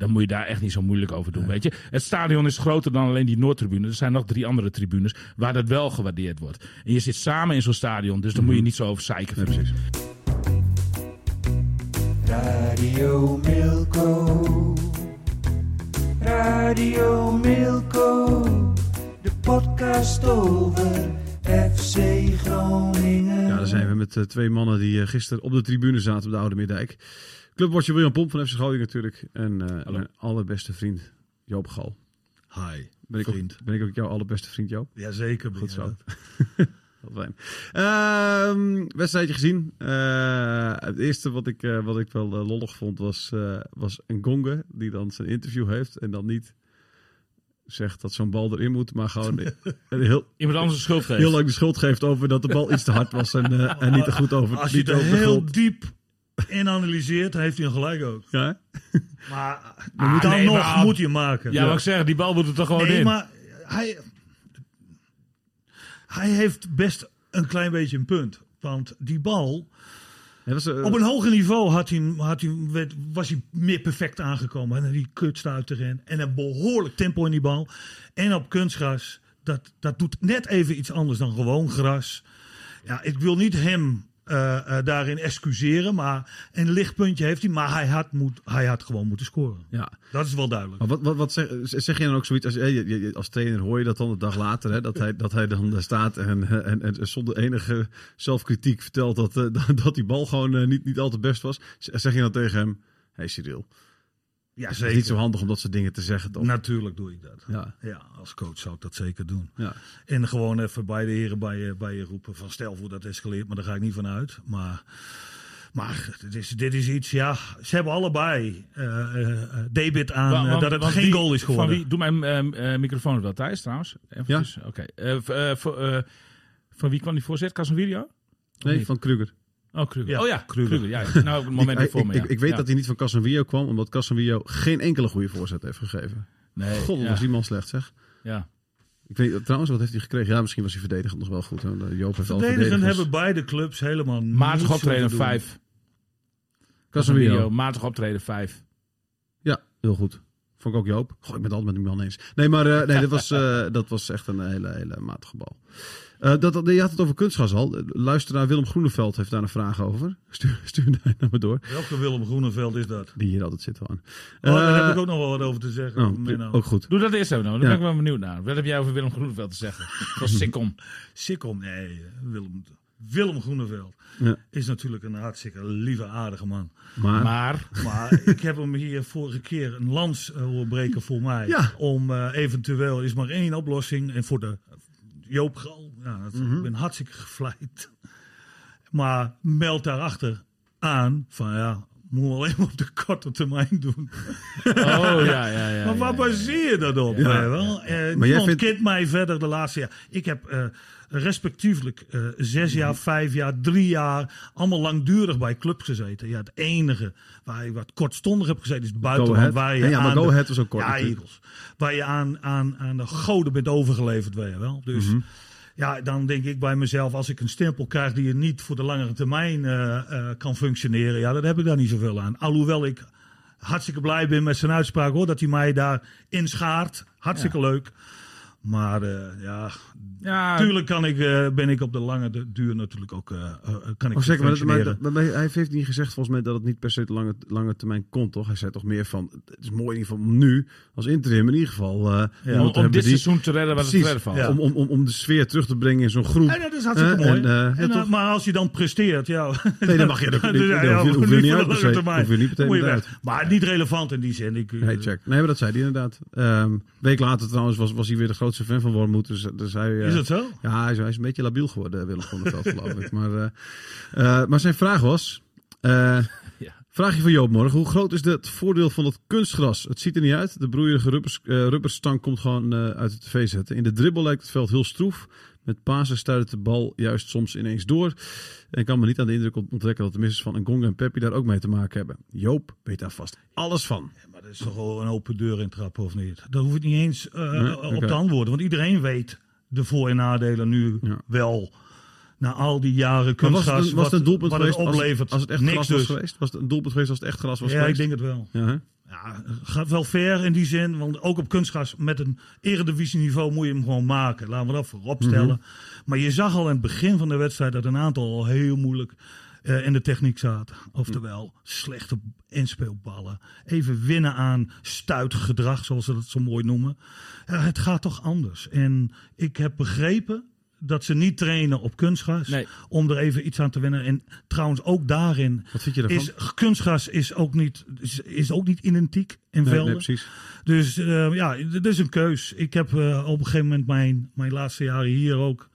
Dan moet je daar echt niet zo moeilijk over doen, weet je. Het stadion is groter dan alleen die Noordtribune. Er zijn nog drie andere tribunes waar dat wel gewaardeerd wordt. En je zit samen in zo'n stadion, dus daar moet je niet zo over zeiken. precies. Radio Milko. Radio Milko. De podcast over FC Groningen. Ja, daar zijn we met eh, twee mannen die eh, gisteren op de tribune zaten op de Oude Middijk. Clubwatcher William Pomp van FC Groningen natuurlijk. En eh, mijn allerbeste vriend Joop Gal. Hi, Ben ik, ook, vriend. ben ik ook jouw allerbeste vriend Joop? Jazeker. ben Goed zo. fijn. Ehm, wedstrijdje gezien. Eh, het eerste wat ik, eh, wat ik wel lollig vond was, eh was een gonge die dan zijn interview heeft en dan niet zegt dat zo'n bal erin moet, maar gewoon een heel, Iemand anders de schuld geven. heel lang de schuld geeft over dat de bal iets te hard was en, eh, en niet te goed over, Als je niet het er over de heel diep in analyseert, dan heeft hij een gelijk ook. Ja? Maar Ah, dan nee, nog maar- moet je hem maken. Ja, wat ik zeg, die bal moet er toch gewoon nee, in. maar hij, hij heeft best een klein beetje een punt. Want die bal, Ja, eh, op een hoger niveau had hij, had hij, werd- was hij meer perfect aangekomen. En die kutstuit erin. En een behoorlijk tempo in die bal. En op kunstgras, dat, dat doet net even iets anders dan gewoon gras. Ja, ik wil niet hem eh, eh, daarin excuseren. Maar een lichtpuntje heeft hij. Maar hij had, moet, hij had gewoon moeten scoren. ja. Dat is wel duidelijk. Maar wat, wat, wat zeg, zeg je dan ook zoiets als, eh, als trainer hoor je dat dan de dag later, hè, dat, hij, dat hij dan daar staat en, en, en zonder enige zelfkritiek vertelt dat, dat, die bal gewoon niet, niet al te best was. Zeg je dan tegen hem, hey Cyril, Ja, het is niet zo handig om dat soort dingen te zeggen toch? Natuurlijk doe ik dat. Ja, Ja, als coach zou ik dat zeker doen. ja. En gewoon even bij de heren bij je, bij je roepen van stel voor dat escaleert, maar daar ga ik niet van uit. Maar, maar dit, is, dit is iets, ja, ze hebben allebei eh, eh, debit aan want- dat het geen wie- goal is Van geworden. wie, doe mijn eh, eh, microfoon wel thuis trouwens. Eventjes. Oké. Eh, eh, eh, van wie kwam die voorzet? Casemiro? Nee, van Kruger. Oh, Kruger. Ja, oh ja, Kruger. Kruger. Ja, nou, het moment ik, ervoor ik, me, ik, ja. ik weet Ja. dat hij niet van Casemiro kwam, omdat Casemiro geen enkele goede voorzet heeft gegeven. Nee, God, was die man slecht zeg. ja. Ik weet, trouwens, wat heeft hij gekregen? Ja, misschien was hij verdedigend nog wel goed. Hè? Joop heeft al Verdedigend verdedigers. hebben beide clubs helemaal Matig optreden moeten doen. 5. Casemiro. Matig optreden 5. Ja, heel goed. Vond ik ook Joop. Goh, ik ben het altijd met die man eens. Nee, maar eh, nee, dat, was, eh, dat was echt een hele, hele matige bal. Eh, dat, dat- je had het over kunstgas al. Luister naar Willem Groeneveld heeft daar een vraag over. Stuur, stuur daar naar me door. Welke Willem Groeneveld is dat? Die hier altijd zit gewoon. Oh, daar Eh, heb ik ook nog wel wat over te zeggen. oh, Menno. ook goed. Doe dat eerst even nou. Daar Ja. ben ik wel benieuwd naar. Wat heb jij over Willem Groeneveld te zeggen? Dat was sikkom. Sikkom, nee, Willem, Willem Groeneveld Ja. is natuurlijk een hartstikke lieve, aardige man. Maar, Maar, Maar ik heb hem hier vorige keer een lans eh, horen breken voor mij. Ja. Om eh, eventueel is maar één oplossing. En voor de Joop Gal, ja, dat, Mhm. ik ben hartstikke gevleid. Maar meld daarachter aan van ja, moet we alleen maar op de korte termijn doen. oh ja, ja, ja. maar waar ja, baseer je dat op? Wel? Eh, jij niemand vindt- mij verder de laatste jaar. Ik heb eh, respectievelijk eh, zes jaar, vijf jaar, drie jaar... allemaal langdurig bij clubs gezeten. Ja, het enige waar je wat kortstondig heb gezeten... is buitenland. Waar je Ja, ja, maar Go Ahead was ook kort Ja, natuurlijk. Eagles. Waar je aan, aan, aan de goden bent overgeleverd, weet je wel. Dus... Mhm. Ja, dan denk ik bij mezelf, als ik een stempel krijg die je niet voor de langere termijn eh, eh, kan functioneren, ja, dan heb ik daar niet zoveel aan. Alhoewel ik hartstikke blij ben met zijn uitspraak hoor, dat hij mij daar inschaart. Hartstikke leuk. Maar ja, Ja, tuurlijk kan ik, eh, ben ik op de lange de- duur natuurlijk ook, eh, eh, kan ik Oh, zeker, maar, maar, hij heeft niet gezegd volgens mij dat het niet per se de lange, lange termijn komt, toch? Hij zei toch meer van, het is mooi in ieder geval om nu, als interim in ieder geval, om, dit die- seizoen te redden wat het verder. Ja. om, om, om, de sfeer terug te brengen in zo'n groep. Dat is hartstikke mooi. en, ja, En, toch? maar als je dan presteert, ja. Nee, dan mag je dat- hoef je- niet uit te niet meteen. Maar niet relevant in die zin. Ik, Nee, check. Nee, maar dat zei hij inderdaad. Ehm week later trouwens was, was hij weer de grootste fan van Wormoed. Dus, dus hij, eh, Is het zo? Ja, hij is, hij is een beetje labiel geworden, Willem Groeneveld, geloof ik. Maar, eh, eh, maar zijn vraag was... eh, Ja. Vraagje van Joop morgen. Hoe groot is het voordeel van het kunstgras? Het ziet er niet uit. De broeierige rubbers, eh, rubberstang komt gewoon eh, uit de tv zetten. In de dribbel lijkt het veld heel stroef. Met Pasen stuit de bal juist soms ineens door. En kan me niet aan de indruk ont- onttrekken dat de missers van Ngonga en Peppi daar ook mee te maken hebben. Joop weet daar vast alles van. Maar dat is toch wel een open deur intrappen, of niet? Daar hoef ik niet eens eh, Nee? op te antwoorden. Want iedereen weet de voor- en nadelen nu Ja. wel. Na al die jaren Maar was het, kunstgras, het wat- wat geweest het oplevert. als het echt Niks gras was dus. geweest? Was het een doelpunt geweest als het echt gras was Ja, ik geweest? denk het wel. Ja? Ja, gaat wel ver in die zin. Want ook op kunstgras met een eredivisieniveau moet je hem gewoon maken. Laten we dat voorop stellen. Mhm. Maar je zag al in het begin van de wedstrijd dat een aantal al heel moeilijk eh, in de techniek zaten. Oftewel, slechte inspeelballen. Even winnen aan stuitgedrag, zoals ze dat zo mooi noemen. Het gaat toch anders. En ik heb begrepen dat ze niet trainen op kunstgras. Nee. Om er even iets aan te winnen. En trouwens ook daarin Wat vind je daarvan? is kunstgras is ook niet, is, is ook niet identiek in nee, velden. nee. Dus eh, ja, dit is een keus. Ik heb eh, op een gegeven moment mijn, mijn laatste jaren hier ook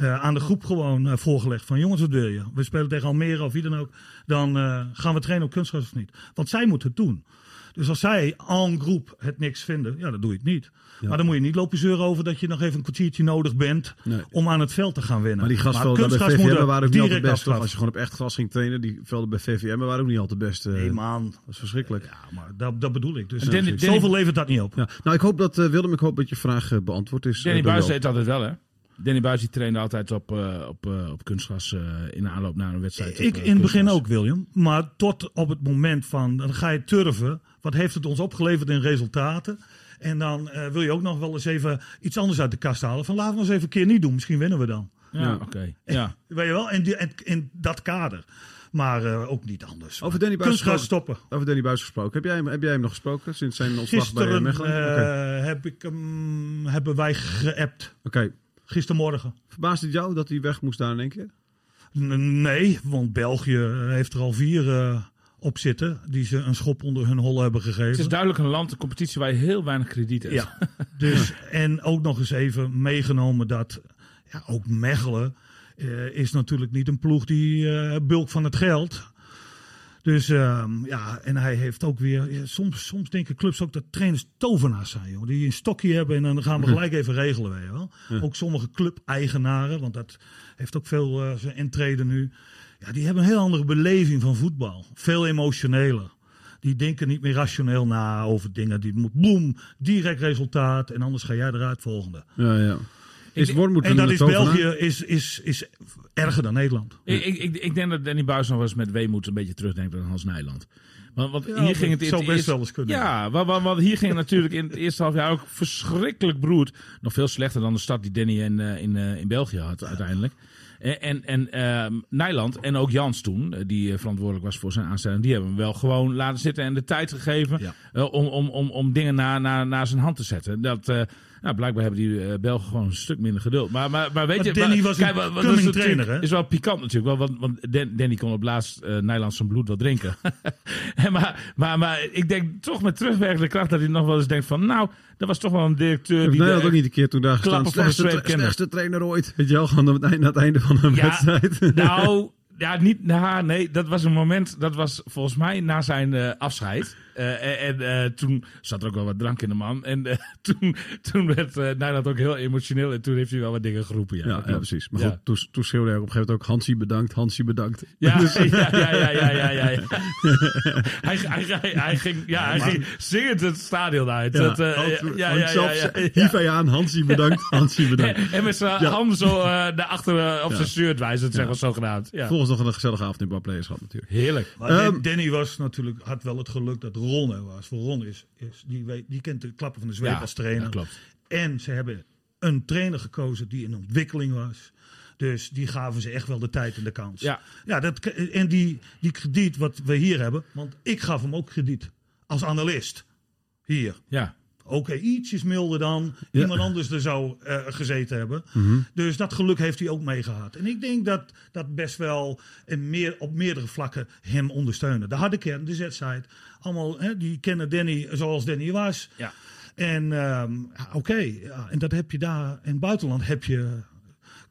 eh, aan de groep gewoon eh, voorgelegd. Van jongens, wat wil je? We spelen tegen Almere of wie dan ook. Dan eh, gaan we trainen op kunstgras of niet. Want zij moeten het doen. Dus als zij en groep het niks vinden, ja, dan doe je het niet. Maar dan moet je niet lopen zeuren over dat je nog even een kwartiertje nodig bent Nee. om aan het veld te gaan winnen. Maar die grasvelden bij VVM waren ook niet altijd best. Als je gewoon op echt gras ging trainen, die velden bij VVM waren ook niet altijd best. eh, Nee, man. dat is verschrikkelijk. Ja, maar dat, dat bedoel ik. Dus En Danny- Danny- zoveel levert dat niet op. Ja. Nou, ik hoop dat, eh, Willem, ik hoop dat je vraag beantwoord is. Danny Buis deed altijd wel, hè? Danny Buis die trainde altijd op, eh, op, eh, op kunstgras eh, in de aanloop naar een wedstrijd. op, Ik in het begin ook, William. Maar tot op het moment van, dan ga je turven. Wat heeft het ons opgeleverd in resultaten? En dan eh, wil je ook nog wel eens even iets anders uit de kast halen. Van laten we eens even een keer niet doen. Misschien winnen we dan. Ja, Ja. oké. Ja. Weet je wel? In, die, in, in dat kader. Maar eh, ook niet anders. Over Danny Buis Kunstgras gesproken. stoppen. Over Danny Buis gesproken. Heb jij, hem, heb jij hem nog gesproken sinds zijn ontslag bij Gisteren Mechelen? Oké. eh, heb ik hem, hebben wij geappt. Oké. Gistermorgen. Verbaast het jou dat hij weg moest daar in één keer? N- Nee, want België heeft er al vier eh, op zitten. Die ze een schop onder hun hol hebben gegeven. Het is duidelijk een land, een competitie waar je heel weinig krediet hebt. Ja, dus en ook nog eens even meegenomen dat ja, ook Mechelen eh, is natuurlijk niet een ploeg die eh, bulk van het geld. Dus ehm, ja, en hij heeft ook weer. ja, soms, soms denken clubs ook dat trainers tovenaars zijn, joh, die een stokje hebben en dan gaan we gelijk even regelen, weet je wel. Ook sommige club-eigenaren, want dat heeft ook veel eh zijn intreden nu. Ja, die hebben een heel andere beleving van voetbal, veel emotioneler. Die denken niet meer rationeel na over dingen. Die moet boem, direct resultaat. En anders ga jij eruit volgende. Ja, ja. Is Wormoed En dat is? België is, is, is erger dan Nederland. Ik, ik, ik, ik denk dat Danny Buis nog wel eens met weemoed een beetje terugdenkt aan Hans Nijland. Want, want Ja, hier ging het zou best eerste- wel eens kunnen. Ja, want, want, want hier ging het natuurlijk in het eerste half jaar ook verschrikkelijk broed. Nog veel slechter dan de stad die Danny in, eh, in, eh, in België had uiteindelijk. En, en, en ehm, Nijland en ook Jans toen, eh, die verantwoordelijk was voor zijn aanstelling, die hebben hem wel gewoon laten zitten en de tijd gegeven Ja. om, om, om, om dingen naar, naar, naar zijn hand te zetten. Dat, eh, nou, blijkbaar hebben die eh, Belgen gewoon een stuk minder geduld. Maar, maar, maar weet Maar je, Danny maar- was een kijk, wat coming is trainer, hè? Is wel pikant natuurlijk, wel, want, want Dan- Danny kon op laatst zijn bloed wel drinken. En maar, maar, maar ik denk toch met terugwerkende kracht dat hij nog wel eens denkt van, nou, dat was toch wel een directeur die... Nederland de- ook niet een keer toen daar gestaan. de Slechtste, trainer ooit. Weet je wel, gewoon aan het einde, aan het einde van een Ja, wedstrijd. Nou, ja, niet, nou, nee, dat was een moment, dat was volgens mij na zijn eh, afscheid. Eh, en eh, toen zat er ook wel wat drank in de man. En eh, toen, toen werd eh Nederland ook heel emotioneel. En toen heeft hij wel wat dingen geroepen. Ja, Ja, precies. Maar Ja. goed, toen, toen schreeuwde hij op een gegeven moment ook Hansie bedankt, Hansie bedankt. Ja, Dus- ja, ja, ja, ja, ja, ja, ja. hij, hij, hij, hij ging, ja, hij ging zingend het stadion uit. Ja, dat, ja, ja, ja, hief hij aan, Hansie bedankt, Hansie bedankt. En, en met zijn Ja. handen zo eh, naar achter eh, op Ja. zijn shirt wijzend, zeg maar zogenaamd. Ja. Volgens nog een gezellige avond in Barplayers gehad natuurlijk. Heerlijk. Maar Dan- Danny was natuurlijk, had wel het geluk dat Ron er was. Voor Ron is, is die, weet, die kent de klappen van de zweep Ja, als trainer. klopt. En ze hebben een trainer gekozen die in ontwikkeling was. Dus die gaven ze echt wel de tijd en de kans. Ja. ja dat, en die, die krediet wat we hier hebben, want ik gaf hem ook krediet als analist. Hier. Ja. Oké, ietsjes milder dan Ja. iemand anders er zou eh, gezeten hebben. Dus dat geluk heeft hij ook meegehad. En ik denk dat dat best wel in meer, op meerdere vlakken hem ondersteunen. De harde kern, de Z-side, allemaal, hè, die kennen Danny zoals Danny was. Ja. En ehm, oké, ja, en dat heb je daar in het buitenland heb je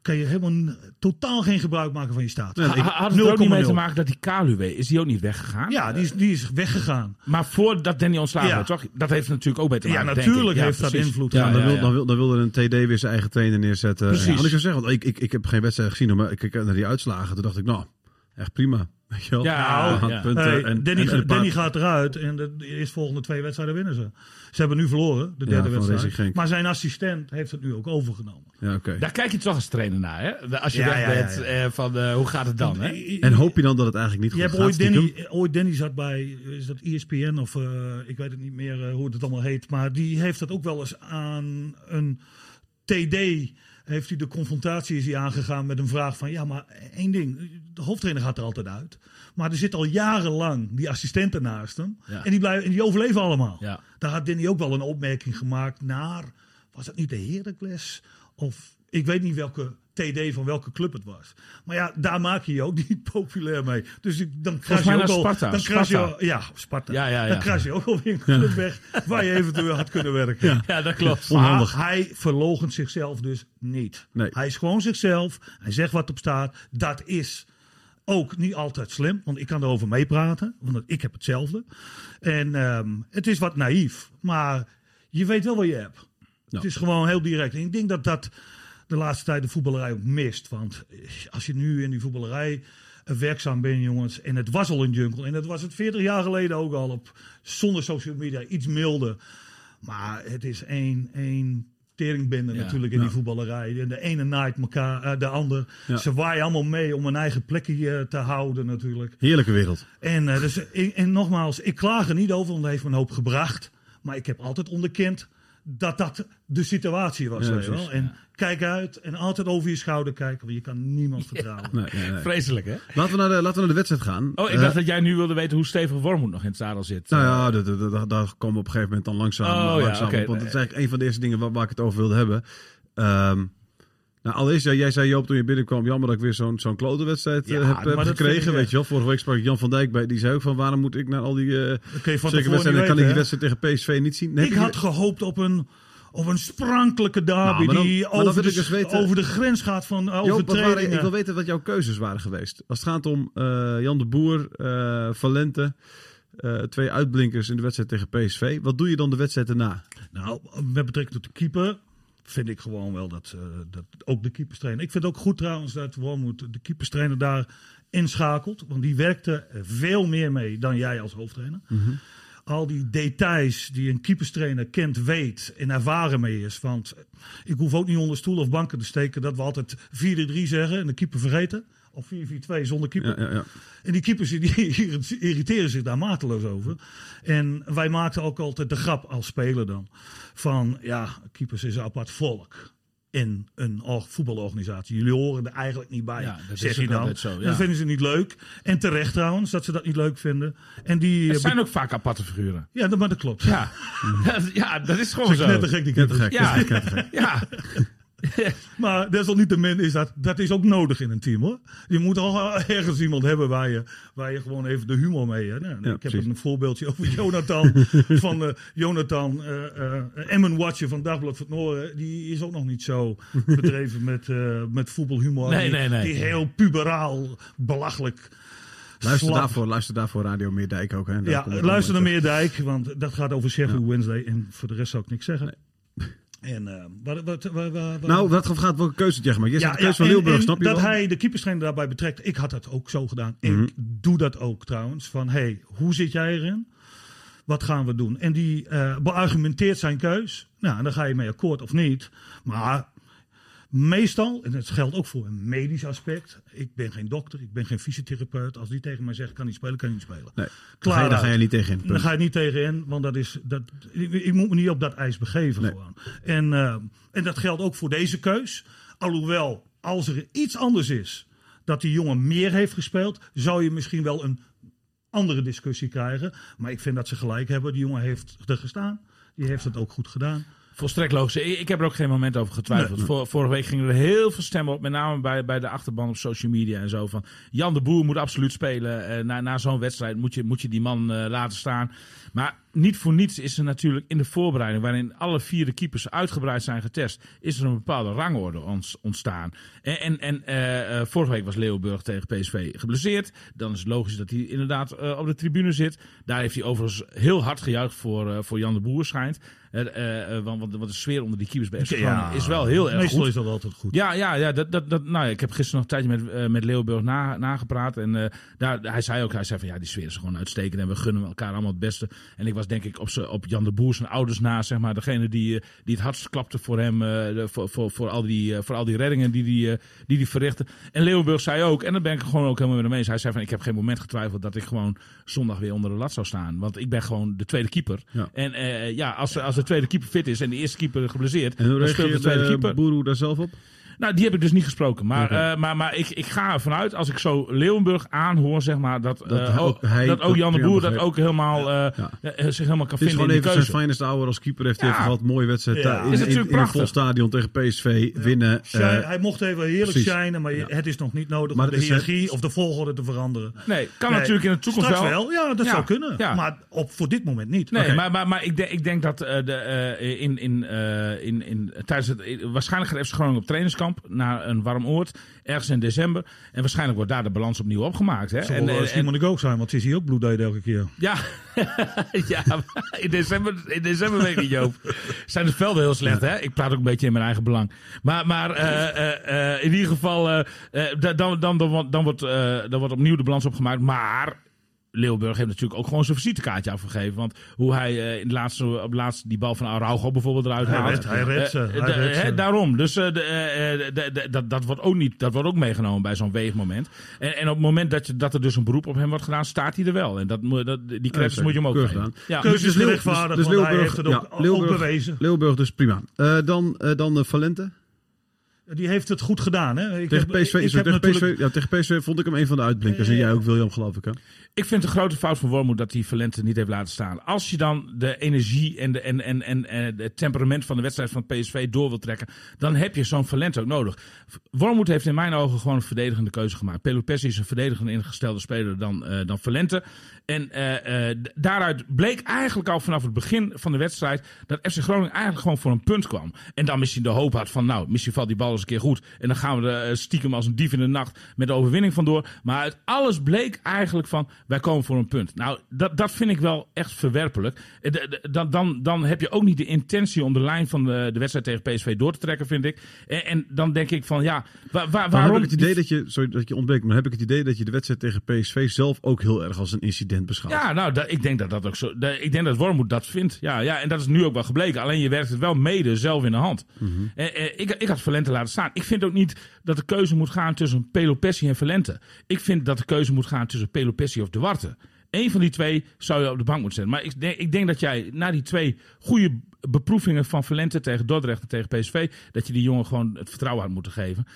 kan je helemaal totaal geen gebruik maken van je. Ha- ha- Had het er ook niet mee te 0,0. maken dat die Kaluwe, is die ook niet weggegaan? Ja, die is, die is weggegaan. Maar voordat Danny ontslagen Ja. werd, toch? Dat heeft natuurlijk ook bij te Ja, maken, natuurlijk. Ja, heeft dat invloed. Ja, Ja, dan, ja, wil, ja. Dan, wil, dan wilde een TD weer zijn eigen trainer neerzetten. Precies. Ja, ik zou zeggen, want ik, ik, ik heb geen wedstrijd gezien, maar ik kijk naar die uitslagen. Toen dacht ik, nou, echt prima. Weet je wel? Ja, punten Hey, en, Danny, en- en Danny gaat eruit en de eerstvolgende twee wedstrijden winnen ze. Ze hebben nu verloren, de derde wedstrijd. Maar zijn assistent heeft het nu ook overgenomen. Ja, oké. Daar kijk je toch als trainer naar, hè? Als je Ja, weg bent ja. eh, van eh, hoe gaat het dan, hè? En hoop je dan dat het eigenlijk niet Je goed hebt gaat? ooit stiekem? Danny, ooit Danny zat bij, is dat ESPN of eh, ik weet het niet meer eh, hoe het allemaal heet. Maar die heeft dat ook wel eens aan een TD, heeft hij de confrontatie is hij aangegaan met een vraag van, ja maar één ding, de hoofdtrainer gaat er altijd uit. Maar er zit al jarenlang die assistenten naast hem Ja. en, die blijven, en die overleven allemaal. Ja. Daar had Danny ook wel een opmerking gemaakt naar, was het niet de Heracles? Of ik weet niet welke TD van welke club het was. Maar ja, daar maak je je ook niet populair mee. Dus ik, dan kras je ook al... Sparta. Dan kras je Sparta. ja, Sparta. Ja, ja, ja. Dan kras je ook alweer een club weg waar je eventueel had kunnen werken. Ja, dat klopt. Onhandig. Maar hij verloochent zichzelf dus niet. Nee. Hij is gewoon zichzelf. Hij zegt wat op staat. Dat is ook niet altijd slim. Want ik kan erover meepraten. Want ik heb hetzelfde. En ehm, het is wat naïef. Maar je weet wel wat je hebt. Het is gewoon heel direct. En ik denk dat dat de laatste tijd de voetballerij ook mist. Want als je nu in die voetballerij eh, werkzaam bent, jongens. En het was al een jungle. En dat was het 40 jaar geleden ook al. Op, zonder social media. Iets milder. Maar het is één, één teringbende Ja. natuurlijk in die voetballerij. En de ene naait elkaar, eh, de ander. Ja. Ze waaien allemaal mee om een eigen plekje eh, te houden natuurlijk. Heerlijke wereld. En, eh, dus, en, en nogmaals, ik klaag er niet over, want het heeft me een hoop gebracht. Maar ik heb altijd onderkend dat dat de situatie was. Ja, precies, wel. En kijk uit en altijd over je schouder kijken, want je kan niemand vertrouwen. Nee, nee, nee. Vreselijk, hè? Laten, we naar de, laten we naar de wedstrijd gaan. Oh, ik Eh, dacht dat jij nu wilde weten hoe stevig Wormoed nog in het zadel zit. Nou ja, dat- dat- dat- daar komen we op een gegeven moment dan langzaam, Oh, ja, langzaam op. Want dat is eigenlijk een van de eerste dingen waar, waar ik het over wilde hebben. Ehm, nou, allereerst, ja, jij zei Joop toen je binnenkwam, jammer dat ik weer zo'n zo'n klote wedstrijd eh, Ja, heb, gekregen. ik weet je wel, vorige week sprak ik Jan van Dijk bij, die zei ook van waarom moet ik naar al die uh, van zeker wedstrijden, kan ik die wedstrijd tegen PSV niet zien. Nee, Ik je- had gehoopt op een, op een sprankelijke derby Nou, dan- die over, de, dus over de grens gaat van uh, overtredingen. ik wil weten wat jouw keuzes waren geweest. Als het gaat om eh, Jan de Boer, eh, Valente, twee uitblinkers in de wedstrijd tegen PSV. Wat doe je dan de wedstrijd erna? Nou, met betrekking tot de keeper vind ik gewoon wel dat, dat ook de keeperstrainer. Ik vind het ook goed trouwens dat Wormoed de keeperstrainer daar inschakelt. Want die werkte veel meer mee dan jij als hoofdtrainer. Al die details die een keeperstrainer kent, weet en ervaren mee is. Want ik hoef ook niet onder stoel of banken te steken dat we altijd 4-3 zeggen en de keeper vergeten. Of 4-4-2 zonder keeper. Ja, ja, ja. En die keepers die irriteren zich daar mateloos over. En wij maakten ook altijd de grap als speler dan. Van ja, keepers is een apart volk. In een or- voetbalorganisatie. Jullie horen er eigenlijk niet bij. Ja, dat zeg is je dan. altijd zo, ja. Dat vinden ze niet leuk. En terecht trouwens, dat ze dat niet leuk vinden. En die. Het eh, zijn ook vaak aparte figuren. Ja, dat, maar dat klopt. Ja, ja dat is gewoon zo. Net te gek die. Knettergek. Ja, ja. Maar desalniettemin is dat, dat is ook nodig in een team hoor. Je moet al ergens iemand hebben waar je, waar je gewoon even de humor mee hebt. Nou, Ja, ik heb precies. een voorbeeldje over Jonathan. van eh, Jonathan eh eh Emmen Watcher van Dagblad van het Noorden. Die is ook nog niet zo bedreven met, eh, met voetbalhumor. Nee, die, nee, nee. Die heel puberaal, belachelijk. Luister slap- daarvoor, luister daarvoor Radio Meerdijk ook. Hè. Daar Ja, luister naar Meerdijk, want dat gaat over Sheffield Wednesday. En voor de rest zou ik niks zeggen. En eh, wat, wat, wat, wat- Nou, wat gaat welke keuze jij gemaakt? Jij zegt de keuze van Leeuwburg, snap je dat wel? hij de keeperstrainer daarbij betrekt. Ik had dat ook zo gedaan. Mhm. Ik doe dat ook trouwens. Van, hey, hoe zit jij erin? Wat gaan we doen? En die eh, beargumenteert zijn keus. Nou, en dan ga je mee akkoord of niet. Maar meestal, en het geldt ook voor een medisch aspect. Ik ben geen dokter, ik ben geen fysiotherapeut. Als die tegen mij zegt, kan niet spelen, kan niet spelen. Nee, Klaar daar ga, je, niet tegen in. Dan ga je niet tegenin, want dat is, dat, ik, ik moet me niet op dat ijs begeven. Nee. Gewoon. En, eh, en dat geldt ook voor deze keus. Alhoewel, als er iets anders is, dat die jongen meer heeft gespeeld, zou je misschien wel een andere discussie krijgen. Maar ik vind dat ze gelijk hebben. Die jongen heeft er gestaan. Die heeft het ook goed gedaan. Volstrekt logisch. Ik, heb er ook geen moment over getwijfeld. Vor- vorige week gingen er heel veel stemmen op, met name bij, bij de achterban op social media en zo. Van Jan de Boer moet absoluut spelen. Eh, na na zo'n wedstrijd moet je, moet je die man eh, laten staan. Maar niet voor niets is er natuurlijk in de voorbereiding, waarin alle vier de keepers uitgebreid zijn getest, is er een bepaalde rangorde ontstaan. En, en, en eh, eh, vorige week was Leeuwburg tegen PSV geblesseerd. Dan is het logisch dat hij inderdaad eh, op de tribune zit. Daar heeft hij overigens heel hard gejuicht voor, voor Jan de Boer, schijnt. Want, de sfeer onder die keepers bij FC is wel heel erg Meestal goed. is dat altijd goed. Ja, ja, ja dat, dat, dat, nou, ja, ik heb gisteren nog een tijdje met, met Leeuwburg na, nagepraat. En daar, hij zei ook, hij zei van ja, die sfeer is gewoon uitstekend. En we gunnen elkaar allemaal het beste. En ik was denk ik op, op Jan de Boer zijn ouders na, zeg maar. Degene die, eh, die het hardst klapte voor hem, de- voor, voor, voor, al die, eh, voor al die reddingen die die, eh, die die verrichtte. En Leeuwburg zei ook, en daar ben ik gewoon ook helemaal eens. Hij zei van, ik heb geen moment getwijfeld dat ik gewoon zondag weer onder de lat zou staan. Want ik ben gewoon de tweede keeper. Ja. En ja, als, als de tweede keeper fit is en de eerste keeper geblesseerd, En hoe dan speelt de tweede uh, keeper. Boeroe daar zelf op? Nou, die heb ik dus niet gesproken. Maar, eh, maar, maar ik, ik ga ervan uit, als ik zo Leeuwenburg aanhoor, zeg maar, dat, Dat eh, ook, hij dat ook dat Jan de Boer dat ook helemaal, eh, Ja. zich helemaal kan Het is vinden gewoon even zijn finest hour als keeper. Heeft hij gehad. Mooie wedstrijd in, Is in, natuurlijk in een vol prachtig. stadion tegen PSV. Winnen. Shine- eh, hij mocht even heerlijk shinen, maar het is nog niet nodig Maar om de hiërarchie of de volgorde te veranderen. Nee, kan Nee, natuurlijk in de toekomst Straks wel. ja, dat zou kunnen. Maar op, voor dit moment niet. Nee, maar, maar, maar ik, denk, ik denk dat eh, de, eh, in, in, eh, in, in, tijdens het. Waarschijnlijk gaat FC Groningen op trainingskamp naar een warm oord. Ergens in december. En waarschijnlijk wordt daar de balans opnieuw opgemaakt. Hè? En, wel en- uh, Simon de Gook zijn, want het is hier ook bloeddeed elke keer. Ja, ja in, december, in december weet ik niet, Joop. Zijn de velden heel slecht, hè? Ik praat ook een beetje in mijn eigen belang. Maar, maar eh, eh, eh, in ieder geval, eh, eh, da- dan, dan, dan, wordt- dan, wordt, eh, dan wordt opnieuw de balans opgemaakt. Maar Leeuwburg heeft natuurlijk ook gewoon zijn visitekaartje afgegeven. Want hoe hij eh, in de laatste, op de laatste die bal van Araujo bijvoorbeeld eruit Hij haalt. redt- hij redt ze, Eh, hij redt ze. hè, daarom. Dus eh, de, eh, eh, de- de- dat, dat, wordt ook niet, dat wordt ook meegenomen bij zo'n weegmoment. En, en op het moment dat, je, dat er dus een beroep op hem wordt gedaan, staat hij er wel. En dat, moet- dat, die credits moet je hem ook Keurig geven. gedaan. Ja. Keuze is gerechtvaardigd, dus want hij Leeuwburg- heeft het ook, ja, ook Leeuwburg- bewezen. Leeuwburg dus prima. Eh, dan eh, dan Valente. Die heeft het goed gedaan. Hè? Ik Tegen heb- PSV, ik is tegen, natuurlijk- PSV, ja, tegen PSV vond ik hem een van de uitblinkers. En jij ook, William, geloof ik. Hè? Ik vind het een grote fout van Wormoed dat hij Valente niet heeft laten staan. Als je dan de energie en, de, en, en, en, en het temperament van de wedstrijd van PSV door wil trekken, dan heb je zo'n Valente ook nodig. Wormoed heeft in mijn ogen gewoon een verdedigende keuze gemaakt. Pelopessi is een verdedigend ingestelde speler dan, eh dan Valente. En eh, eh, daaruit bleek eigenlijk al vanaf het begin van de wedstrijd dat FC Groningen eigenlijk gewoon voor een punt kwam. En dan misschien de hoop had van, nou, misschien valt die bal eens een keer goed. En dan gaan we er eh, stiekem als een dief in de nacht met de overwinning vandoor. Maar uit alles bleek eigenlijk van, wij komen voor een punt. Nou, dat, dat vind ik wel echt verwerpelijk. Eh, Dan, dan, dan heb je ook niet de intentie om de lijn van de, de wedstrijd tegen PSV door te trekken, vind ik. En, en dan denk ik van, ja, waar, waar, waarom... heb ik het idee dat je, sorry dat je ontbreekt, maar heb ik het idee dat je de wedstrijd tegen PSV zelf ook heel erg als een incident beschouwt? Ja, nou, dat, ik denk dat dat ook zo. dat- ik denk dat Wormoed dat vindt. Ja, ja, en dat is nu ook wel gebleken. Alleen je werkt het wel mede zelf in de hand. Eh, eh, ik, ik had Valente laten staan. Ik vind ook niet dat de keuze moet gaan tussen Pelopessi en Valente. Ik vind dat de keuze moet gaan tussen Pelopessi of De Warte. Eén van die twee zou je op de bank moeten zetten. Maar ik denk, ik denk dat jij na die twee goede beproevingen van Valente tegen Dordrecht en tegen PSV, dat je die jongen gewoon het vertrouwen had moeten geven.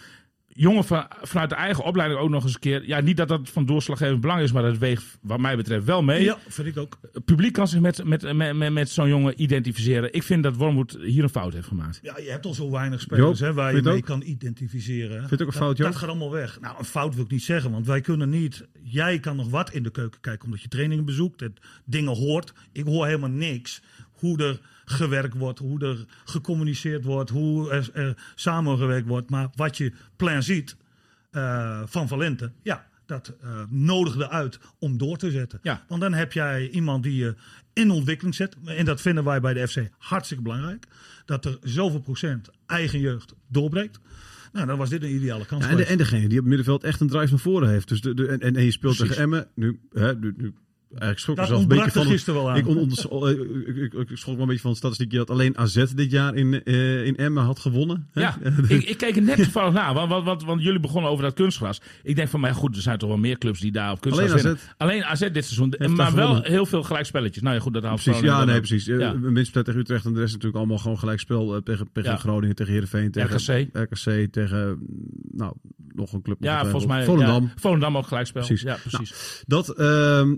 Jongen van, vanuit de eigen opleiding ook nog eens een keer. Ja, niet dat dat van doorslaggevend belang is, maar dat weegt wat mij betreft wel mee. Ja, vind ik ook. Het publiek kan zich met, met, met, met, met zo'n jongen identificeren. Ik vind dat Wormoed hier een fout heeft gemaakt. Ja, je hebt al zo weinig spelers Joop, hè, waar je vind mee kan identificeren. je het ook een fout, Joop? Dat gaat allemaal weg. Nou, een fout wil ik niet zeggen, want wij kunnen niet... Jij kan nog wat in de keuken kijken, omdat je trainingen bezoekt, het, dingen hoort. Ik hoor helemaal niks. Hoe er gewerkt wordt, hoe er gecommuniceerd wordt, hoe er, er samengewerkt wordt. Maar wat je plan ziet eh, van Valente, ja, dat eh nodigde uit om door te zetten. Ja. Want dan heb jij iemand die je in ontwikkeling zet. En dat vinden wij bij de FC hartstikke belangrijk. Dat er zoveel procent eigen jeugd doorbreekt. Nou, dan was dit een ideale kans. Ja, en, de, en degene die op het middenveld echt een drive naar voren heeft. Dus de, en, en je speelt Precies. tegen Emmen. Nu, hè, nu, nu eigenlijk schrok ik Dat zelf een beetje van. gisteren wel aan. Ik, on, on- eh, ik, ik, ik schrok wel een beetje van de statistiekje dat alleen AZ dit jaar in, eh, in Emmen had gewonnen. hè? Ja, ik, ik keek er net toevallig naar, want, want, want, want jullie begonnen over dat kunstgras. Ik denk van, maar goed, er zijn toch wel meer clubs die daar op kunstgras Alleen. AZ. Alleen AZ dit seizoen, Heeft maar wel gewonnen. heel veel gelijkspelletjes. Nou ja, goed, dat haalt Precies, ja, nee, precies. Ja. Ja. Winstpartij tegen Utrecht en de rest natuurlijk allemaal gewoon gelijkspel eh, tegen, tegen Ja. Groningen, tegen Heerenveen, tegen RKC. RKC, tegen nou, nog een club. Ja, volgens mij. Volendam. Ja, Volendam ook gelijkspel. Precies. Ja, precies. Dat, ehm,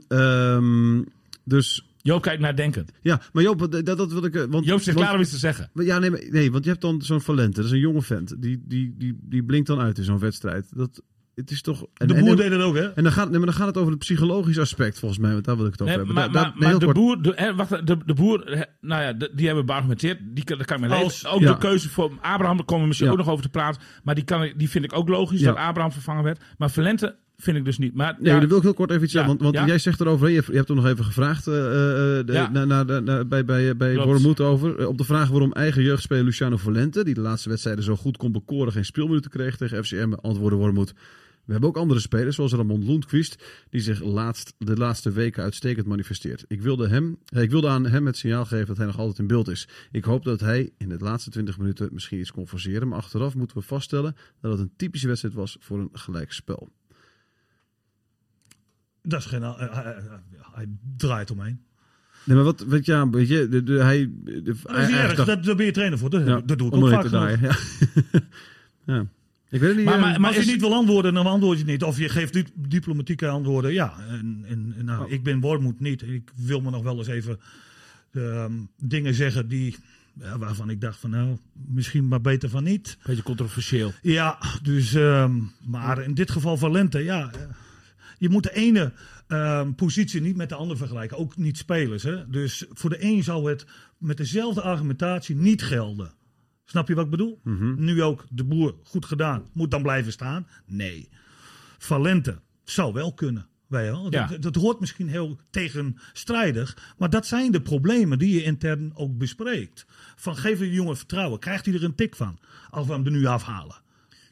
ehm, dus Joop kijkt nadenkend. Ja, maar Joop, dat, dat wil ik... eh, Want, Joop zit want- klaar om iets te zeggen. Ja, nee, maar- nee, want je hebt dan zo'n Valente. Dat is een jonge vent. Die, die, die, die blinkt dan uit in zo'n wedstrijd. Dat, het is toch... En, De boer en, deed het ook, hè? en dan gaat, nee, maar dan gaat het over het psychologische aspect, volgens mij. Want daar wil ik het over Nee, hebben. maar Daar- maar, daar- nee, maar de kort. boer, de, hè, wacht, de, de boer, nou ja, de- die hebben beargumenteerd. Die, kan- daar kan ik mee Als-. Ook ja. de keuze voor Abraham, daar komen we misschien Ja. ook nog over te praten. Maar die, kan, die vind ik ook logisch, Ja. dat Abraham vervangen werd. Maar Valente vind ik dus niet. Maar Nee, ja, daar wil ik heel kort even iets Ja, zeggen. Want, want ja. jij zegt erover, je, hebt- hem nog even gevraagd eh, eh, de- Ja. na- na- na- na- bij, bij, bij Klopt. Wormoed over. eh, op de vraag waarom eigen jeugdspeler Luciano Valente, die de laatste wedstrijden zo goed kon bekoren, geen speelminuten kreeg tegen FCM, antwoordde Wormoed. We hebben ook andere spelers, zoals Ramon Lundqvist, die zich laatst, de laatste weken uitstekend manifesteert. Ik wilde, hem, eh, ik wilde aan hem het signaal geven dat hij nog altijd in beeld is. Ik hoop dat hij in de laatste 20 minuten misschien iets kon forceren, maar achteraf moeten we vaststellen dat het een typische wedstrijd was voor een gelijkspel. Dat is geen... eh, hij, hij- hij draait omheen. Nee, maar wat, wat ja, weet je, de, de, hij... De, Dat is hij- erg, dacht- dat, daar ben je trainer voor. Dat, ja, dat doe ik ook vaak te genoeg. draaien, Ja. ja. Ik weet het niet. Maar- eh, maar- Maar als is- je niet wil antwoorden, dan antwoord je niet. Of je geeft di- diplomatieke antwoorden. Ja, en, en, en nou, Oh. ik ben Wormoed niet. Ik wil me nog wel eens even ehm, dingen zeggen die, ja, waarvan ik dacht van nou, misschien maar beter van niet. beetje controversieel. Ja, dus, ehm, maar in dit geval Valente, ja. Je moet de ene ehm, positie niet met de andere vergelijken. Ook niet spelers. Hè? Dus voor de een zou het met dezelfde argumentatie niet gelden. Snap je wat ik bedoel? Nu ook de boer goed gedaan. Moet dan blijven staan? Nee. Valente zou wel kunnen. Ja. Dat, dat hoort misschien heel tegenstrijdig. Maar dat zijn de problemen die je intern ook bespreekt. Van geef een jongen vertrouwen. Krijgt hij er een tik van? Als we hem er nu afhalen.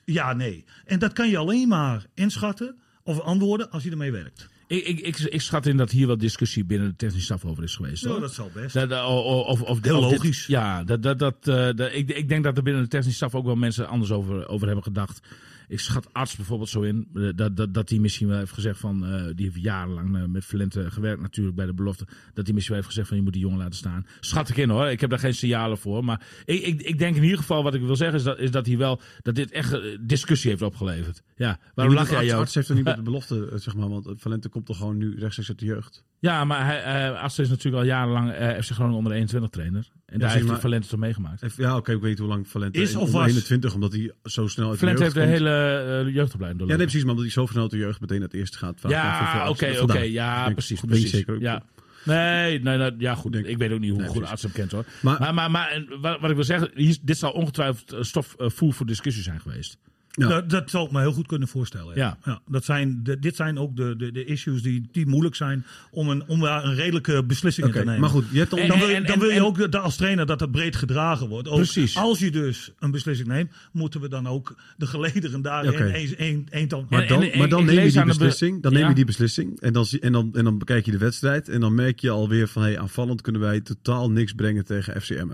Ja, nee. En dat kan je alleen maar inschatten of antwoorden als je ermee werkt. Ik, ik, ik, ik schat in dat hier wel discussie binnen de technische staf over is geweest. Ja, hoor. dat zal best. Dat, dat- of, of, Heel of dit- logisch. ja, dat, dat, dat, eh, dat- ik, ik denk dat er binnen de technische staf ook wel mensen anders over, over hebben gedacht. Ik schat arts bijvoorbeeld zo in, eh, dat, dat, dat hij misschien wel heeft gezegd van, eh, die heeft jarenlang met Valente gewerkt natuurlijk bij de belofte, dat hij misschien wel heeft gezegd van je moet die jongen laten staan. Schat ik in hoor, ik heb daar geen signalen voor. Maar ik, ik, ik denk in ieder geval, wat ik wil zeggen, is dat, is dat hij wel, dat dit echt eh, discussie heeft opgeleverd. Ja, waarom lach jij Arts, jou? Arts heeft er niet met de belofte, zeg maar, want Valente komt toch gewoon nu rechtstreeks uit de jeugd. Ja, maar hij, eh Arts is natuurlijk al jarenlang eh FC Groningen onder 21 trainer. En daar heeft hij Valente toch meegemaakt. Ja, oké, ik weet niet hoe lang Valente Is of Onder was? 21, omdat hij zo snel uit de Valente jeugd heeft de komt. hele uh, jeugdopleiding Ja, nee, precies, maar omdat hij zo snel uit de jeugd meteen naar het eerste gaat. vaak Ja, oké, oké. Ja, precies. precies. zeker. Ja. Nee, nee, nee, ja goed. Denk- ik weet ook niet hoe Nee, goed precies. arts hem kent hoor. Maar- Maar, maar, maar, en wat, wat ik wil zeggen, hier, dit zal ongetwijfeld eh, stof eh, voer voor discussie zijn geweest. Ja. Dat, dat zou ik me heel goed kunnen voorstellen. Ja. Ja. dat zijn de, dit zijn ook de, de, de issues die, die moeilijk zijn om een, om daar een redelijke beslissing te nemen. maar goed, je hebt dan... En- Dan wil, en- dan wil je ook dat als trainer dat het breed gedragen wordt. Ook Precies. Als je dus een beslissing neemt, moeten we dan ook de gelederen daarin eens een, een dan. Maar dan, maar dan neem je die beslissing. Dan neem je die beslissing. En dan, en, dan, en dan bekijk je de wedstrijd. En dan merk je alweer van hey, aanvallend kunnen wij totaal niks brengen tegen FCM.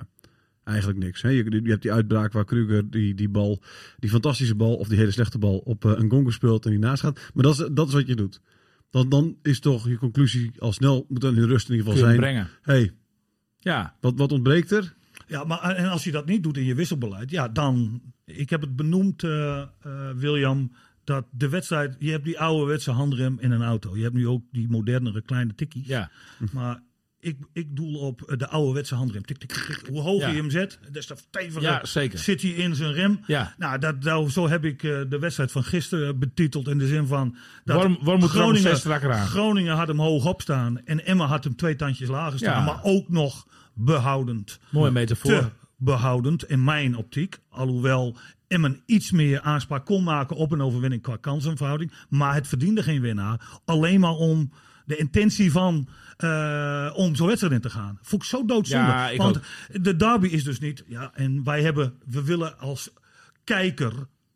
Eigenlijk niks. Hè? Je, je hebt die uitbraak waar Kruger die, die bal, die fantastische bal of die hele slechte bal op eh, een gongo speelt en die naast gaat. Maar dat is, dat is wat je doet. Dan, dan is toch je conclusie al snel, moet dan in rust in ieder geval Kun je zijn. brengen. hey, Ja, wat, wat ontbreekt er? Ja, maar en als je dat niet doet in je wisselbeleid, ja, dan. Ik heb het benoemd, eh, eh, William, dat de wedstrijd. Je hebt die ouderwetse handrem in een auto. Je hebt nu ook die modernere kleine tikkies. ja. Maar ik, ik doel op eh, de ouderwetse handrem. Tik, tik, tik. Hoe hoger Ja. je hem zet, des te steviger Ja, zit hij in zijn rem. Ja. Nou, dat, nou, zo heb ik eh, de wedstrijd van gisteren betiteld in de zin van... Dat Worm- Worm moet aan. Groningen had hem hoog opstaan en Emma had hem twee tandjes lager staan. Maar ook nog behoudend Mooie metafoor. te behoudend in mijn optiek. Alhoewel Emmen iets meer aanspraak kon maken op een overwinning qua kansenverhouding. Maar het verdiende geen winnaar. Alleen maar om de intentie van eh, om zo'n wedstrijd in te gaan. Vond ik zo doodzonde. Ja, ik Want ook. de derby is dus niet... Ja, en wij hebben... We willen als kijker...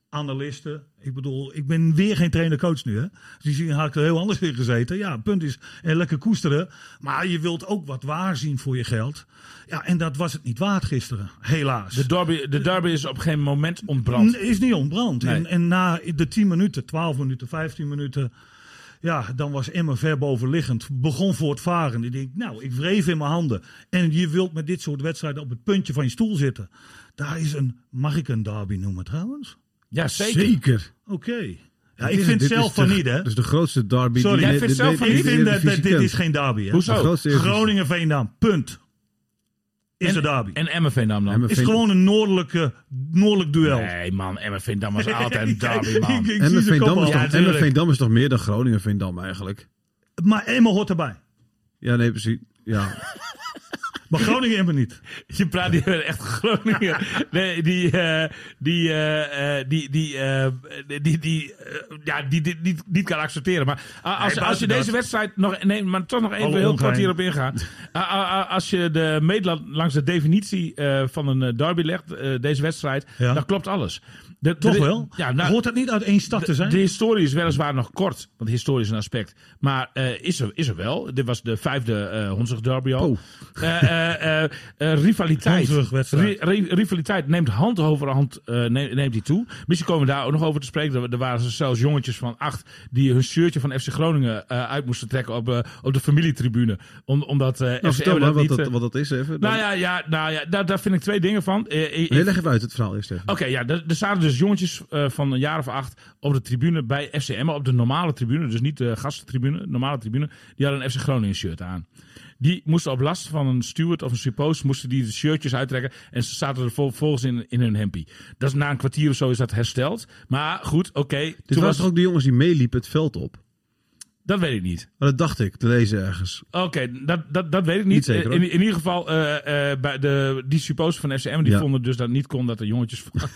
Analisten. Ik bedoel, ik ben weer geen trainer-coach nu. Hè? Dus had ik er heel anders in gezeten. Ja, punt is eh, lekker koesteren. Maar je wilt ook wat waar zien voor je geld. Ja, en dat was het niet waard gisteren. Helaas. De derby, de derby is op geen moment ontbrand. N- Is niet ontbrand. Nee. En, en na de 10 minuten, 12 minuten, 15 minuten. Ja, dan was Emma ver bovenliggend. Begon voor het varen. Ik denk, nou, ik wreef in mijn handen. En je wilt met dit soort wedstrijden op het puntje van je stoel zitten. Daar is een, mag ik een derby noemen trouwens? Ja, zeker. Zeker. Oké. Ja, ik vind zelf van niet, hè. Dus de grootste derby. Sorry, die jij de- vindt zelf van Ik niet? de vind dat, dit is geen derby, hè. Hoezo? Groningen-Veendam, punt. Is de derby. En dan? Emmen is gewoon een noordelijke, noordelijk duel. Nee man, Veendam was altijd een derby man. Kop is. Ja, is toch meer dan Groningen Veendam eigenlijk? Maar Emmen hoort erbij. Ja, nee, precies. Ja. Maar Groningen Emmen niet. Je praat hier echt Groningen. Nee, die, eh, die, eh, eh, die, die, die, die, eh, ja, die dit niet, niet kan accepteren. Maar als, als je deze wedstrijd nog, nee, maar toch nog even Alle heel kort hierop ingaan. Ah, als je de meetlat langs de definitie van een derby legt, deze wedstrijd, dan klopt alles. De, Toch de- wel? Ja, nou, Hoort dat niet uit één stad te de, zijn? de historie is weliswaar nog kort, want historie is een aspect. Maar eh, is, er, is er wel. Dit was de vijfde eh Honzig derby al. Eh, rivaliteit. Honzig-wedstrijd. Ri- ri- rivaliteit neemt hand over hand neemt, neemt die toe. Misschien komen we daar ook nog over te spreken. Er, er waren zelfs jongetjes van acht die hun shirtje van FC Groningen uit moesten trekken op, op de familietribune. Om, omdat Nou, FC vertel maar dat wat niet... dat, wat dat is even. nou ja, ja, nou ja daar, daar vind ik twee dingen van. Nee, leg even uit het verhaal eerst even. Oké, ja, er, er zaten dus jongetjes eh, van een jaar of acht op de tribune bij FCM, op de normale tribune, dus niet de gastentribune, normale tribune. Die hadden een FC Groningen shirt aan. Die moesten op last van een steward of een suppost, moesten die de shirtjes uittrekken en ze zaten er vol- volgens in, in hun hempie. Dat is na een kwartier of zo is dat hersteld. Maar goed, oké. Toen was toch ook de jongens die meeliepen het veld op? Dat weet ik niet. Maar dat dacht ik, te lezen ergens. Oké, dat, dat, dat weet ik niet. Niet zeker, in, hoor. in ieder geval, eh, eh, bij de, die suppost van FCM, die Ja. vonden dus dat het niet kon dat de jongetjes van,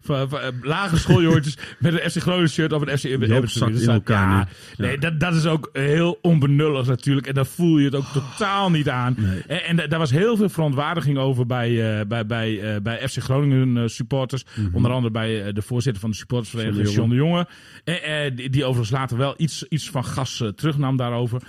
van, van, eh, lage schooljongetjes met een FC Groningen shirt of een FC in elkaar Ja, nee, dat, dat is ook heel onbenullig natuurlijk. En daar voel je het ook totaal niet aan. Nee. En, en da- daar was heel veel verontwaardiging over bij, eh, bij, bij, eh, bij FC Groningen eh, supporters. Onder andere bij eh, de voorzitter van de supportersvereniging, John de Jonge. Eh, eh, die, die overigens later wel iets, iets van gas eh, terugnam daarover.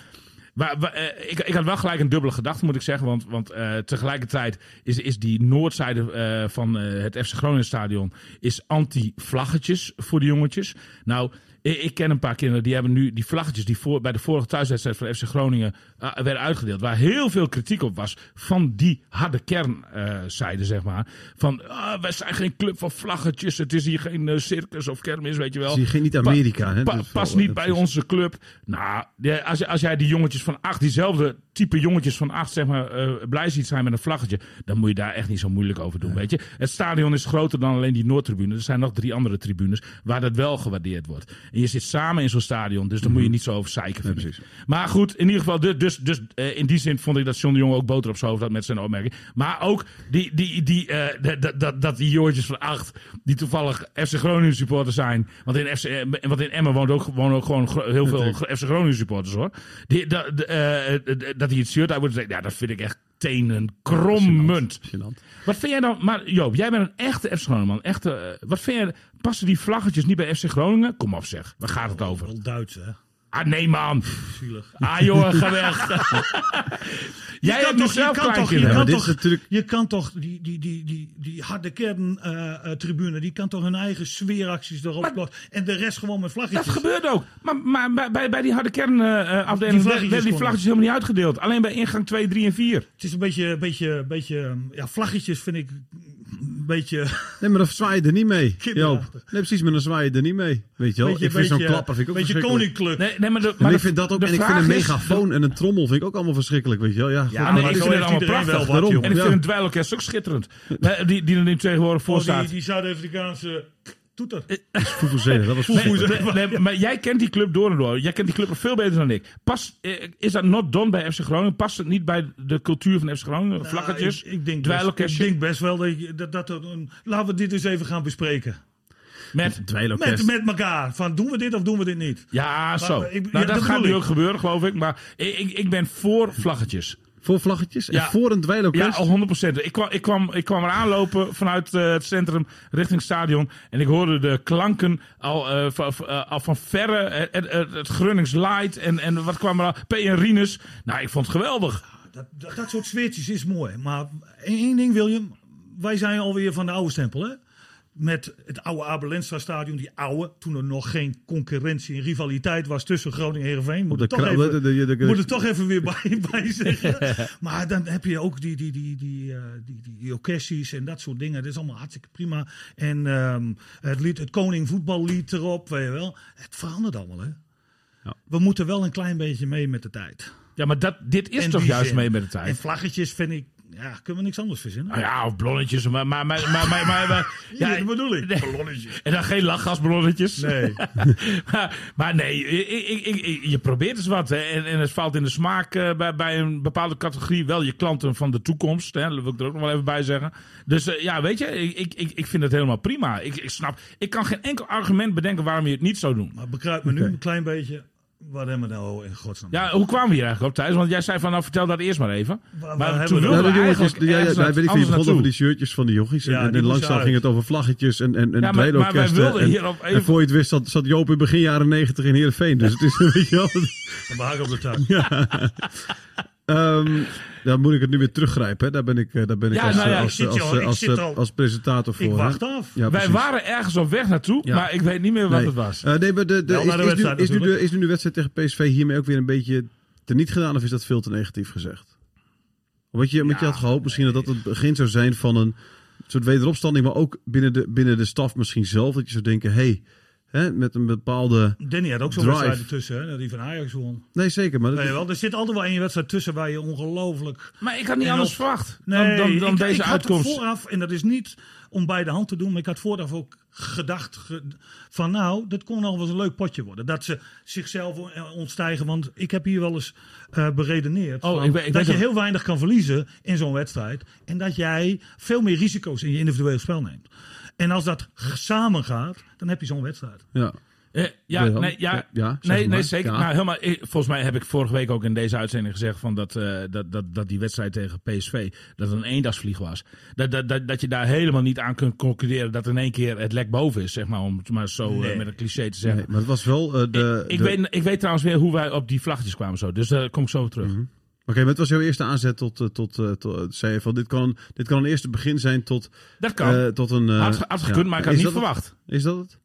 Maar, eh, ik, ik had wel gelijk een dubbele gedachte, moet ik zeggen. Want, want eh, tegelijkertijd is, is die noordzijde van het FC Groningen stadion is anti-vlaggetjes voor de jongetjes. Nou, ik, ik ken een paar kinderen die hebben nu die vlaggetjes die voor, bij de vorige thuiswedstrijd van FC Groningen eh, werden uitgedeeld. Waar heel veel kritiek op was van die harde kernzijde, zeg maar. Van, ah, wij zijn geen club van vlaggetjes. Het is hier geen eh, circus of kermis, weet je wel. Je geen niet Pa- Amerika, hè? pa- is pas niet bij is- onze club. Nou, als, als jij die jongetjes van acht, diezelfde type jongetjes van acht, zeg maar, eh, blij ziet zijn met een vlaggetje, dan moet je daar echt niet zo moeilijk over doen, weet je. Het stadion is groter dan alleen die Noordtribune. Er zijn nog drie andere tribunes waar dat wel gewaardeerd wordt. En je zit samen in zo'n stadion, dus daar moet je niet zo over zeiken. Maar goed, in ieder geval, dus, dus, dus eh, in die zin vond ik dat John de Jong ook boter op zijn hoofd had met zijn opmerking. Maar ook die, die, die, eh, dat- dat, dat, dat die jongetjes van acht, die toevallig FC Groningen supporters zijn. Want in, FC, want in Emmen woont ook, wonen ook gewoon heel veel FC Groningen supporters hoor. Die, dat, de- dat hij het shirt uit moet trekken, ja, dat vind ik echt tenen krommend. Wat vind jij dan, maar Joop, jij bent een echte FC Groningen man. Echte, eh, wat vind jij, passen die vlaggetjes niet bij FC Groningen? Kom op zeg, waar gaat het over? Wel Duits, hè? Ah nee man. Zielig. Ah jongen, ga weg. Jij hebt nu zelf je kan toch, je kan toch, natuurlijk- je kan toch die, die, die, die, die harde kern eh, eh, tribune, die kan toch hun eigen sfeeracties erop Maar- plakken. En de rest gewoon met Dat vlaggetjes. gebeurt ook. Maar, maar bij- bij, bij die harde kernafdeling Die werden die vlaggetjes helemaal niet uitgedeeld. Alleen bij ingang 2, 3 en 4. Het is een beetje, beetje, beetje, ja, vlaggetjes vind ik een beetje, Nee, maar dan zwaai je er niet mee. Joop. Nee, precies, maar dan zwaai je er niet mee. Weet je wel? beetje, ik vind zo'n klapper vind ik ook beetje verschrikkelijk. koninklijk. Nee, nee, maar de, Maar maar ik vind dat ook, en ik vind een megafoon en een trommel vind ik ook allemaal verschrikkelijk, weet je wel? Ja. Ja, maar nee, zo ik vind het allemaal prachtig. wel wat, Daarom. joh. En ik Ja. vind het dweilorkest ook schitterend. Die, die er nu tegenwoordig voor Oh, staat. die, die Zuid-Afrikaanse toeter. Vuvuzela, dat was Nee, verschrikkelijk. nee, nee, maar jij kent die club door en door. Jij kent die club nog veel beter dan ik. Pas, eh, is dat not done bij FC Groningen? Past het niet bij de cultuur van FC Groningen? Vlaggetjes, Nou, ik, ik, denk best, ik denk best wel dat, je- dat, dat een, laten we dit eens even gaan bespreken. Met. Met, met elkaar. Van doen we dit of doen we dit niet? ja, zo. Ik- nou, ja, dat dat gaat nu ook gebeuren, geloof ik. Maar ik, ik, ik ben voor vlaggetjes. Voor vlaggetjes en Ja. voor een Ja, dweilorkest. al 100%. Ik kwam, ik kwam, ik kwam eraan lopen vanuit eh, het centrum richting het stadion. En ik hoorde de klanken al, eh, van, van, eh, al van verre. Het, het, het Grunnings Light en, en wat kwam er al? P. en Rinus. Nou, ik vond het geweldig. Dat, dat, dat soort sfeertjes is mooi. Maar één één ding, William. Wij zijn alweer van de oude stempel, hè? Met het oude Abelenstra stadion, die oude, toen er nog geen concurrentie en rivaliteit was tussen Groningen en Heerenveen. Moet, er toch even, de- de- de- de- moet er toch even weer bij, bij zeggen. maar dan heb je ook die, die, die, die, eh, die, die, die orkestjes en dat soort dingen. Dat is allemaal hartstikke prima. En ehm, het, lied, het Koning voetballied erop, weet je wel. Het verandert allemaal, hè. Ja. We moeten wel een klein beetje mee met de tijd. Ja, maar dat, dit is toch die juist zin. mee met de En tijd? vlaggetjes vind ik, ja, kunnen we niks anders verzinnen. Nou ja, of blonnetjes, maar... maar, maar, maar, maar, maar- maar- Ja, dat bedoel ik. Nee. Ballonnetjes. En dan geen lachgasballonnetjes. Nee. maar, maar nee, ik, ik, ik- je probeert eens wat. Hè. En, en het valt in de smaak eh, bij, bij een bepaalde categorie wel je klanten van de toekomst. Hè. Dat wil ik er ook nog wel even bij zeggen. Dus eh, ja, weet je, ik, ik, ik vind het helemaal prima. Ik, ik snap, ik kan geen enkel argument bedenken waarom je het niet zou doen. Maar begrijp me nu een klein beetje. Wat hebben we nou in godsnaam? Ja, hoe kwamen we hier eigenlijk op, Thijs? Want jij zei van, nou vertel dat eerst maar even. Waar- maar waar toen hebben we wilden Ja, we eigenlijk ja, ja, weet ik je begon over die shirtjes van die jochies. Ja, en en en langzaam ging het over vlaggetjes en, en, en Ja, maar, maar wij wilden En- hier op En even... voor je het wist zat, zat Joop in begin jaren negentig in Heerenveen. Dus het is een beetje... behaak ik op de tuin. Ehm, dan moet ik het nu weer teruggrijpen. Hè. Daar ben ik, eh, daar ben ik Ja, als, nou ja, eh, ik als, zit als, al- al- presentator voor. Ik hè. wacht af. Ja, wij waren ergens op weg naartoe, maar ik weet niet meer wat Nee. het was. Eh, nee, maar de, de, is, nu, is, nu de, is nu de wedstrijd tegen PSV hiermee ook weer een beetje teniet gedaan? Of is dat veel te negatief gezegd? Wat je, wat je had gehoopt misschien dat dat het begin zou zijn van een soort wederopstanding. Maar ook binnen de, binnen de staf misschien zelf. Dat je zou denken, hé, hè, met een bepaalde... Danny had ook zo'n wedstrijd ertussen, hè, die van Ajax won. Nee, zeker. Maar dat, wel, er zit altijd wel één wedstrijd tussen waar je ongelooflijk... Maar ik had niet anders op- verwacht Nee, dan, dan, dan ik, deze ik had uitkomst. vooraf, en dat is niet om bij de hand te doen, maar ik had vooraf ook gedacht ge- van nou, dat kon nog wel eens een leuk potje worden. Dat ze zichzelf eh, ontstijgen, want ik heb hier wel eens eh beredeneerd. Oh, van ik weet- ik dat je heel weinig kan verliezen in zo'n wedstrijd. En dat jij veel meer risico's in je individueel spel neemt. En als dat samen gaat, dan heb je zo'n wedstrijd. ja. Eh, ja, Wil nee, ja, Ja, ja, zeg nee, nee, maar. zeker. Ja. Nou, helemaal, eh, volgens mij heb ik vorige week ook in deze uitzending gezegd van dat, eh, dat, dat, dat die wedstrijd tegen PSV dat het een eendagsvlieg was. Dat, dat, dat, dat je daar helemaal niet aan kunt concluderen dat in één keer het lek boven is, zeg maar, om het maar zo eh, met een cliché te zeggen. Nee, maar het was wel eh, de... ik, ik, de- weet, ik weet trouwens weer hoe wij op die vlaggetjes kwamen zo, dus daar kom ik zo terug. Mhm. Oké, maar het was jouw eerste aanzet tot... eh, tot, eh, tot zei je van, dit kan, dit kan een eerste begin zijn tot, Dat kan. eh, tot een... eh, had, had ja. maar ik had Is niet het? verwacht. Is dat het?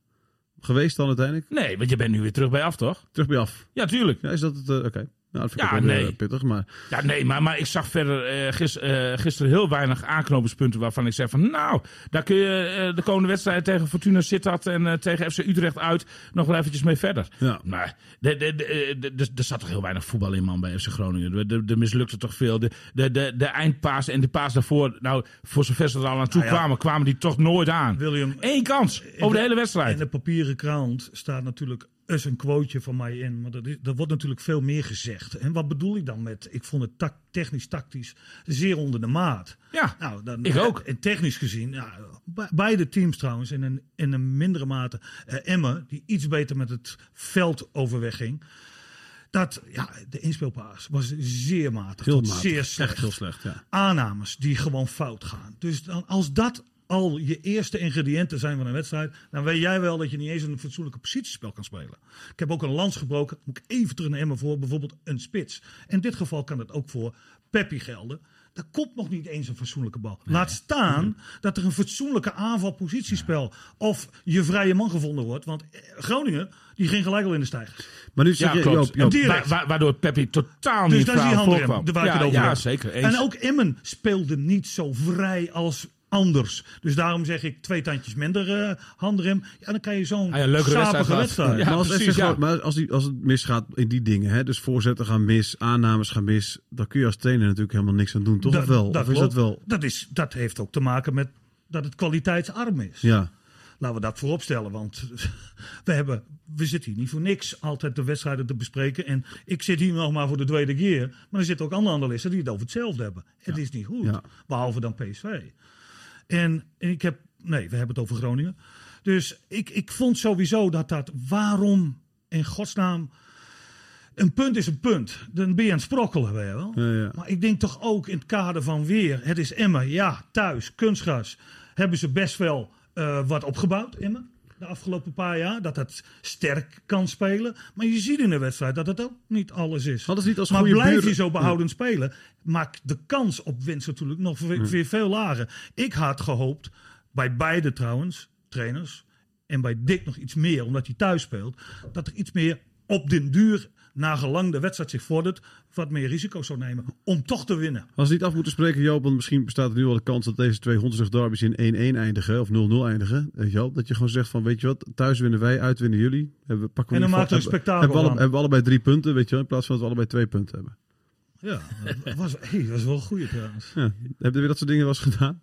Geweest dan uiteindelijk? Nee, want je bent nu weer terug bij af, toch? Terug bij af. Ja, tuurlijk. Ja, is dat het? eh, Oké. Nou, dat vind ik Ja, nee. eh, pittig, maar... Ja, nee, maar, maar ik zag verder eh, gis- eh, gisteren heel weinig aanknopingspunten waarvan ik zeg van nou, daar kun je de komende wedstrijd tegen Fortuna Sittard en tegen FC Utrecht uit nog wel eventjes mee verder. Ja. Maar de, de, de, de- de- er zat toch heel weinig voetbal in man bij FC Groningen. Er- mislukte toch veel. De, de, de, de eindpaas en de paas daarvoor, nou voor zover ze er al aan toe Ah, ja. kwamen, kwamen die toch nooit aan. William, Eén kans over de hele wedstrijd. In de papieren krant staat natuurlijk eens een quoteje van mij in. Maar dat is, er wordt natuurlijk veel meer gezegd. En wat bedoel ik dan met, ik vond het tak- technisch, tactisch zeer onder de maat. Ja, Nou, dan, Ik ook. En technisch gezien, ja, be- beide teams trouwens, in een, in een mindere mate. eh Emmen, die iets beter met het veld overweg ging. Dat, ja, de inspeelpaas was zeer matig. Heel matig. zeer slecht Echt heel slecht, ja. aannames die gewoon fout gaan. Dus dan, als dat al je eerste ingrediënten zijn van een wedstrijd, dan weet jij wel dat je niet eens een fatsoenlijke positiespel kan spelen. Ik heb ook een lans gebroken, moet ik even terug naar Emmen voor bijvoorbeeld een spits. In dit geval kan het ook voor Peppi gelden. Daar komt nog niet eens een fatsoenlijke bal. Laat staan dat er een fatsoenlijke aanvalpositiespel of je vrije man gevonden wordt. Want eh, Groningen, die ging gelijk al in de stijgers. Maar nu zeg ja je, klopt. Joop, Joop, direct. Wa- wa- waardoor Peppi totaal Dus niet daar is die handen waar ik ja, het over ja, heb. zeker. Eens. En ook Emmen speelde niet zo vrij als anders. Dus daarom zeg ik twee tandjes minder eh handrem. Ja, dan kan je zo'n Ah ja, leukere wedstrijd sapige gehad. wedstrijd. Ja. maar als, precies, FC ja. maar als, die, als het misgaat in die dingen, hè, dus voorzetten gaan mis, aannames gaan mis, dan kun je als trainer natuurlijk helemaal niks aan doen, toch? Dat- of wel? dat of is dat wel? Dat, is, dat heeft ook te maken met dat het kwaliteitsarm is. Ja. Laten we dat vooropstellen, want we, hebben, we zitten hier niet voor niks altijd de wedstrijden te bespreken. En ik zit hier nog maar voor de tweede keer. Maar er zitten ook andere analisten die het over hetzelfde hebben. Het is niet goed, Ja. behalve dan PSV. En, en ik heb, nee, we hebben het over Groningen. Dus ik, ik vond sowieso dat dat, waarom in godsnaam, een punt is een punt. Dan ben je aan het sprokkelen, weet je wel. Ja, ja. Maar ik denk toch ook in het kader van weer, het is Emmen, ja, thuis, kunstgras, hebben ze best wel eh, wat opgebouwd, Emmen. De afgelopen paar jaar, dat het sterk kan spelen. Maar je ziet in de wedstrijd dat het ook niet alles is. Hadden ze niet als maar goede blijf buren- je zo behoudend spelen, maakt de kans op winst natuurlijk nog weer, weer veel lager. Ik had gehoopt, bij beide trouwens, trainers, en bij Dick nog iets meer, omdat hij thuis speelt, dat er iets meer op den duur, nagelang de wedstrijd zich vordert, wat meer risico zou nemen om toch te winnen. Als we niet af moeten spreken, Joop, want misschien bestaat er nu al de kans dat deze twee Hondsrug derbies in 1-1 eindigen of 0-0 eindigen. Weet je wel? Dat je gewoon zegt van, weet je wat, thuis winnen wij, uit winnen jullie. Hebben, we- pakken we En dan maakt een spektakel hebben, we alle- hebben we allebei drie punten, weet je wel, in plaats van dat we allebei twee punten hebben. Ja, dat was, hey, dat was wel een goeie trouwens. Ja. Heb je weer dat soort dingen wel eens gedaan?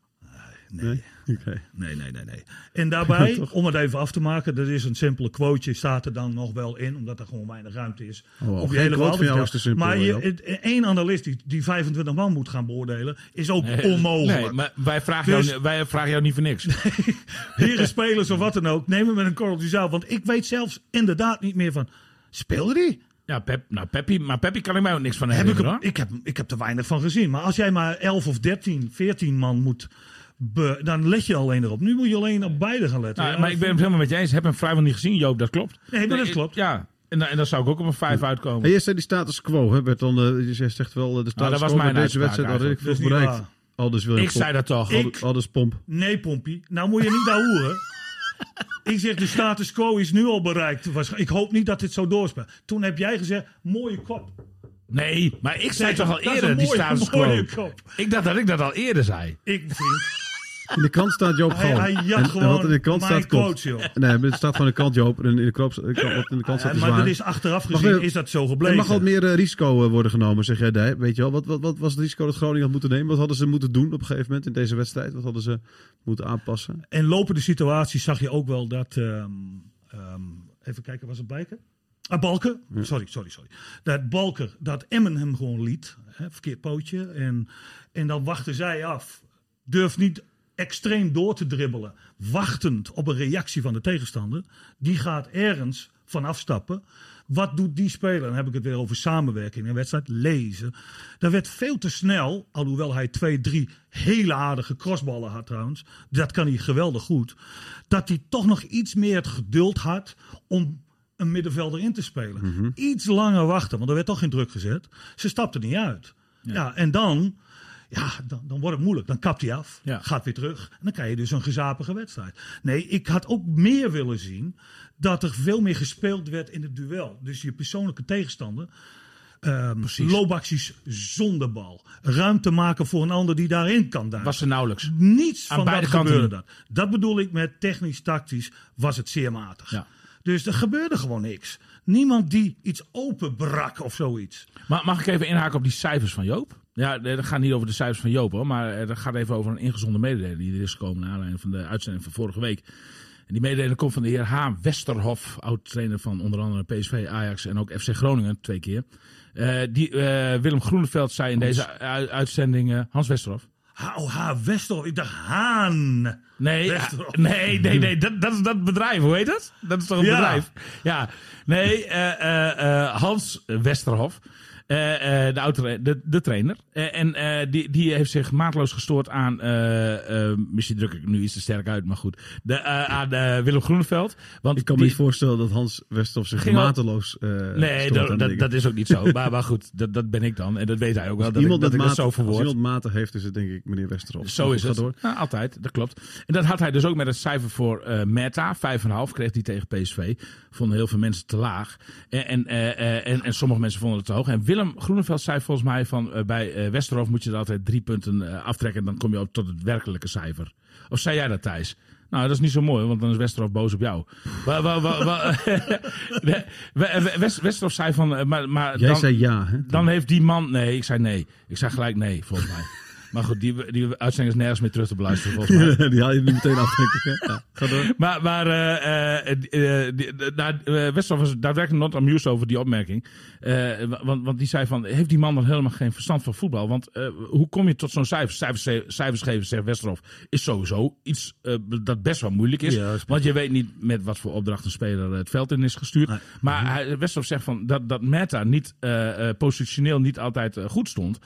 Nee. Oké. Nee, nee, nee, nee. En daarbij, om het even af te maken, dat is een simpele quoteje, staat er dan nog wel in, omdat er gewoon weinig ruimte is. Oh, op geen je hele quote van jou verhaal is te te simpel, Maar één analist die, die 25 man moet gaan beoordelen, is ook Nee, onmogelijk. Nee, maar wij vragen, Dus- jou, wij vragen jou niet voor niks. Heren spelers of wat dan ook, neem hem met een korreltje zout. Want ik weet zelfs inderdaad niet meer van, speelde die? Ja, Pep, nou, Peppi, maar Peppi kan ik mij ook niks van Heb ik, ik, heb, ik heb er weinig van gezien. Maar als jij maar 11 of 13, 14 man moet, be- dan let je alleen erop. Nu moet je alleen op beide gaan letten. Nou, Ja, maar ik ben het helemaal met je eens. Ik heb hem vrijwel niet gezien, Joop, dat klopt. Nee, maar dat ik- klopt. Ja, en, dan- en dan zou ik ook op een 5 uitkomen. En jij zei die status quo, hè, dan, eh, je zegt wel, eh, de status dat was quo mijn deze wedstrijd is veel bereikt. waar. Aldus William ik zei dat toch. Ik- Aldus, Aldus Pomp. Nee, Pompie. Nou moet je niet daar hoeren. Ik zeg, de status quo is nu al bereikt. Ik hoop niet dat dit zo doorspeelt. Toen heb jij gezegd, mooie kop. Nee, maar ik zei Nee, toch al eerder die status quo. Ik dacht dat ik dat al eerder zei. Ik, vriend. In de krant staat Joop Hij, gewoon. En- en wat gewoon in de krant mijn staat coach, joh. Nee, het staat gewoon in de krant Joop. En in de, krant, wat in de krant staat Ja, maar dat is achteraf gezien, is dat zo Er gebleven. mag wat meer eh, risico eh, worden genomen, zeg jij. Weet je wel, wat, wat, wat was het risico dat Groningen had moeten nemen? Wat hadden ze moeten doen op een gegeven moment in deze wedstrijd? Wat hadden ze moeten aanpassen? En lopende situaties zag je ook wel dat. ehm, ehm, even kijken, was het Bijker? Ah, Balker. Sorry, sorry, sorry. Dat Balker, dat Emmen hem gewoon liet. Hè, verkeerd pootje. En, en dan wachten zij af. Durf niet extreem door te dribbelen. Wachtend op een reactie van de tegenstander. Die gaat ergens van afstappen. Wat doet die speler? Dan heb ik het weer over samenwerking in een wedstrijd. Lezen. Dat werd veel te snel. Alhoewel hij twee, drie hele aardige crossballen had trouwens. Dat kan hij geweldig goed. Dat hij toch nog iets meer het geduld had om een middenvelder in te spelen. Iets langer wachten, want er werd toch geen druk gezet. Ze stapte niet uit. Ja, en dan, ja, dan, dan wordt het moeilijk. Dan kapt hij af, Ja. gaat weer terug. En dan krijg je dus een gezapige wedstrijd. Nee, ik had ook meer willen zien dat er veel meer gespeeld werd in het duel. Dus je persoonlijke tegenstander. ehm loopacties zonder bal. Ruimte maken voor een ander die daarin kan duiken. Was er nauwelijks. Niets Aan van beide dat kanten gebeurde dat. Dat bedoel ik met technisch-tactisch was het zeer matig. Ja. Dus er gebeurde gewoon niks. Niemand die iets openbrak of zoiets. Maar mag ik even inhaken op die cijfers van Joop? Ja, dat gaat niet over de cijfers van Joop hoor. Maar eh, dat gaat even over een ingezonde mededeling die er is gekomen. Naar aanleiding van de uitzending van vorige week. En die mededeling komt van de heer H. Westerhof. Oud-trainer van onder andere PSV, Ajax en ook FC Groningen twee keer. Eh, die, eh, Willem Groeneveld zei in deze uitzending... Hans Westerhof. Ha, oh, ha, Westerhof. Ik dacht Haan. Nee, Westerhof. ah, nee, nee, nee dat, dat is dat bedrijf, hoe heet dat? Dat is toch een Ja. bedrijf? Ja, nee, eh, eh, eh, Hans Westerhof, eh, eh, de, oude, de, de trainer. Eh, en eh, die, die heeft zich maatloos gestoord aan, eh, eh, misschien druk ik nu iets te sterk uit, maar goed, de, eh, aan eh, Willem Groeneveld. Want Ik kan me niet voorstellen dat Hans Westerhof zich mateloos eh Nee, dat, dat, is ook niet zo. Maar, maar goed, dat, dat ben ik dan. En dat weet hij ook wel, dat iemand dat, ik dat mate, zo als verwoord. iemand mate heeft, is het denk ik meneer Westerhof. Zo is het. door. Ja, altijd, dat klopt. En dat had hij dus ook met het cijfer voor eh Meta. 5,5 kreeg hij tegen PSV. Vonden heel veel mensen te laag. En, en, eh, eh, en, en sommige mensen vonden het te hoog. En Willem Groeneveld zei volgens mij van eh, bij eh, Westerhof moet je er altijd drie punten eh, aftrekken. En dan kom je op tot het werkelijke cijfer. Of zei jij dat Thijs? Nou, dat is niet zo mooi, want dan is Westerhof boos op jou. Wa- wa- wa- wa- Nee, We- West- Westerhof zei van... Maar, maar Jij dan, zei ja, hè? dan heeft die man... Nee, ik zei nee. Ik zei gelijk nee, volgens mij. Maar goed, die, die uitzending is nergens meer terug te beluisteren, volgens mij. Die haal je nu meteen af, denk ik. Ja, ga door. Maar, maar eh, eh, eh, Westerhof was daadwerkelijk not amused over die opmerking. Want, want die zei van, heeft die man dan helemaal geen verstand van voetbal? Want hoe kom je tot zo'n cijfer? Cijfers, cijfers geven, zegt Westerhof, is sowieso iets dat best wel moeilijk is. Want je weet niet met wat voor opdracht een speler het veld in is gestuurd. Maar hij, Westerhof zegt van, dat, dat Meta niet, positioneel niet altijd goed stond.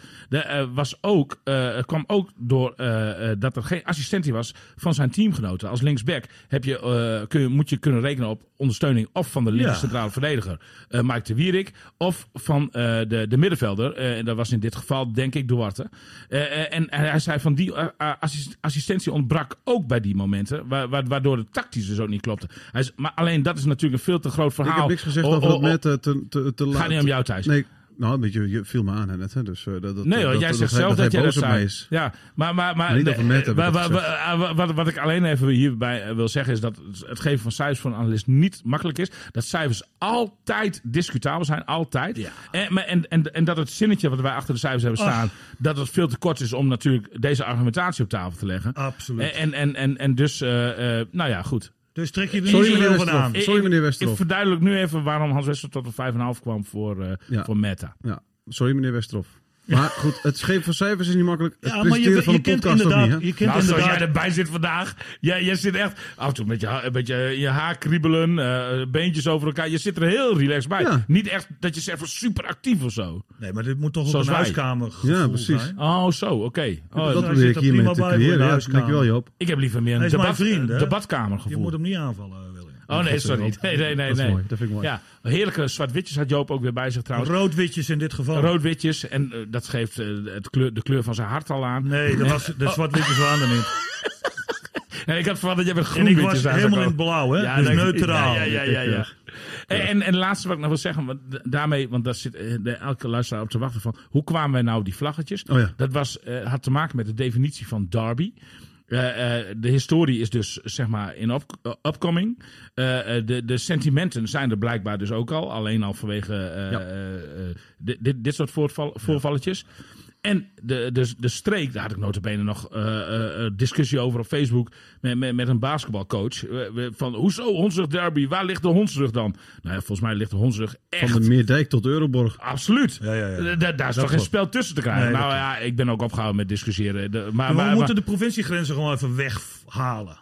Was ook eh, het kwam ook door eh, eh, dat er geen assistentie was van zijn teamgenoten. Als linksback heb je, kun je, moet je kunnen rekenen op ondersteuning of van de linker Ja. centrale verdediger Mike de Wierik of van de, de middenvelder. En dat was in dit geval denk ik Duarte. En hij zei van die assist- assistentie ontbrak ook bij die momenten, wa- wa- waardoor het tactisch dus ook niet klopte. Hij, is- maar alleen dat is natuurlijk een veel te groot Ik verhaal. heb niks gezegd over dat oh, met te, te, te laat. Gaat niet om jou, Thijs. Nee, nou, beetje, je viel me aan hè, net. Hè, dus, eh, dat, dat, Nee hoor, dat, jij dat, zegt zelf dat, jij dat zei. is. Ja, maar, maar, maar niet over wa- dat wa- wa- wa- wat, wat ik alleen even hierbij eh, wil zeggen is dat het geven van cijfers voor een analist niet makkelijk is. Dat cijfers altijd discutabel zijn, altijd. Ja. En, maar- en, en, en dat het zinnetje wat wij achter de cijfers hebben staan, dat het veel te kort is om natuurlijk deze argumentatie op tafel te leggen. Absoluut. En, en, en, en dus, eh, eh, nou ja, goed. Dus trek je er Sorry, niet meneer zoveel van Westerhof. aan. Sorry, meneer Ik Westerhof. verduidelijk nu even waarom Hans Wester tot een 5,5 kwam voor, eh, Ja. voor Meta. Ja, sorry meneer Westerhof. Maar goed, het geven van cijfers is niet makkelijk. Het Ja, maar je, presenteren van je een kent podcast ook inderdaad... niet, hè? Je kent Nou, zoals inderdaad jij erbij zit vandaag. Jij, jij zit echt af en toe met je, een beetje je haar kriebelen, eh, beentjes over elkaar. Je zit er heel relaxed bij. Ja. Niet echt dat je zegt van super actief of zo. Nee, maar dit moet toch ook Zoals een wij. huiskamer Ja, precies. Oh, zo, oké. Oh, dat hij probeer ik er hiermee te creëren. Ja, dankjewel Joop. ik heb liever meer een debat, vriend, eh, debatkamergevoel. Je moet hem niet aanvallen. Oh nee, sorry. Nee, nee, nee. Dat is nee. mooi, dat vind ik mooi. Ja, heerlijke zwart-witjes had Joop ook weer bij zich trouwens. Roodwitjes in dit geval. Rood-witjes. En eh, dat geeft eh, het kleur, de kleur van zijn hart al aan. Nee, dat was, de zwart-witjes waren er niet. Nee, ik had verwacht dat jij met En groen ik was helemaal in het blauw, hè? Ja, dus neutraal. Ja, ja, ja. ja, ja. En, en, en het laatste wat ik nog wil zeggen, want daarmee, want daar zit eh, elke luisteraar op te wachten van, hoe kwamen wij nou die vlaggetjes? Oh. Dat was, eh, had te maken met de definitie van derby. Eh, eh, de historie is dus zeg maar in op, eh, upcoming. De, de sentimenten zijn er blijkbaar dus ook al. Alleen al vanwege Ja. dit, dit, dit soort voorval, voorvalletjes. En de, de, de streek, daar had ik notabene nog eh, eh, discussie over op Facebook met, met, met een basketbalcoach. Van, hoezo Hondsrug derby? Waar ligt de Hondsrug dan? Nou ja, volgens mij ligt de Hondsrug echt... Van de Meerdijk tot Euroborg. Absoluut. Ja, ja, ja. Daar, is toch geen spel tussen te krijgen. Nee, nou ja, ik ben ook opgehouden met discussiëren. De, maar, Maar maar, we moeten maar- de provinciegrenzen gewoon even weghalen.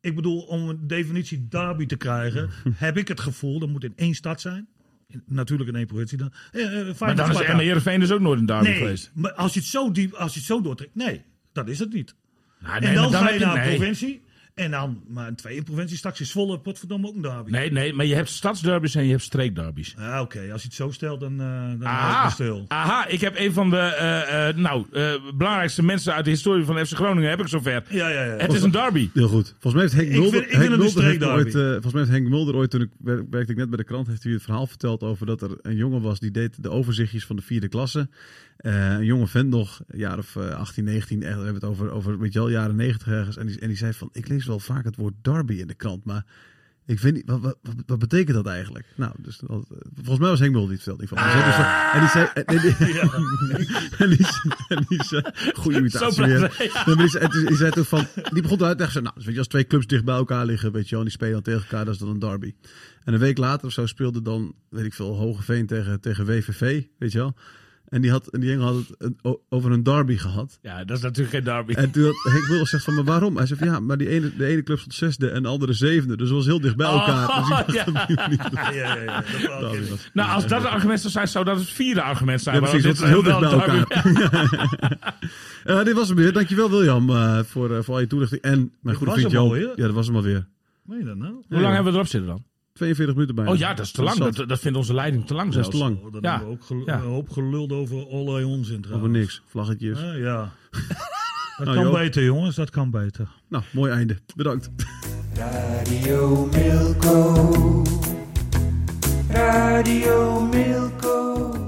Ik bedoel, om een definitie derby te krijgen, heb ik het gevoel, dat moet in één stad zijn. Natuurlijk in één provincie dan. Eh, eh, maar dan is Sparta. Heerenveen dus ook nooit een derby Nee, geweest. maar als je het zo diep, als je het zo doortrekt, nee, dat is het niet. Nou, en nee, dan, maar ga je naar een nee. provincie. En dan, maar een tweede provincie, straks is Zwolle, potverdomme ook een derby. Nee, nee, maar je hebt stadsderbies en je hebt streekderbies. Ja, oké, als je het zo stelt, dan, eh dan ik Aha, stil. aha, ik heb een van de eh, eh, nou, eh, belangrijkste mensen uit de historie van FC Groningen heb ik zover. Ja, ja, ja. Het is een derby. Heel goed. Volgens mij heeft Henk Ik Mulder, vind- ik Henk vind Mulder heeft ooit, streekderby. volgens mij heeft Henk Mulder ooit, toen ik wer- werkte ik net bij de krant, heeft hij het verhaal verteld over dat er een jongen was die deed de overzichtjes van de vierde klasse. Eh, een jonge vent nog, een jaar of eh, 18, 19, echt, we hebben het over, over weet je wel, jaren 90 ergens. En die, en die zei van, ik lees wel vaak het woord derby in de krant, maar ik weet niet, wat, wat, wat, betekent dat eigenlijk? Nou, dus, dat- volgens mij was Henk Mulder die het vertelde. in ieder geval. En die zei, en die zei, en die, en die zei, goede imitatie weer. ja. Maar die, zei, die zei toen van, die begon te zeggen, nou, dus weet je, als twee clubs dicht bij elkaar liggen, weet je wel, en die spelen dan tegen elkaar, dat is dan een derby. En een week later of zo speelde dan, weet ik veel, Hogeveen tegen, tegen WVV, weet je wel. En die, had, en die jongen had het een- over een derby gehad. Ja, dat is natuurlijk geen derby. En toen had Henk Mulder zegt van, maar waarom? Hij zei van, ja, maar die ene, de ene club stond zesde en de andere zevende. Dus het was heel dicht bij elkaar. Oh, dus ik dacht ja. dat Ja, ja, ja. Dat was. Nou, als dat het argument zou zijn, zou dat het vierde argument zijn. Ja, precies, het is heel dicht bij elkaar. Eh, dit was hem weer. Dankjewel William eh, voor, eh, voor al je toelichting. En mijn goede vriend Joop. Ja, dat was hem alweer. Meen je dat nou? Hoe lang hebben we erop zitten dan? 42 minuten bijna. Oh ja, dat is te lang. Dat, dat vindt onze leiding te lang Dat is te lang. Oh, dan Ja. hebben we ook gel- Ja. een hoop geluld over allerlei onzin Over trouwens. niks. Vlaggetjes. Ja, ja. Dat Nou, kan beter, jongens. Dat kan beter. Nou, mooi einde. Bedankt. Radio Milko. Radio Milko.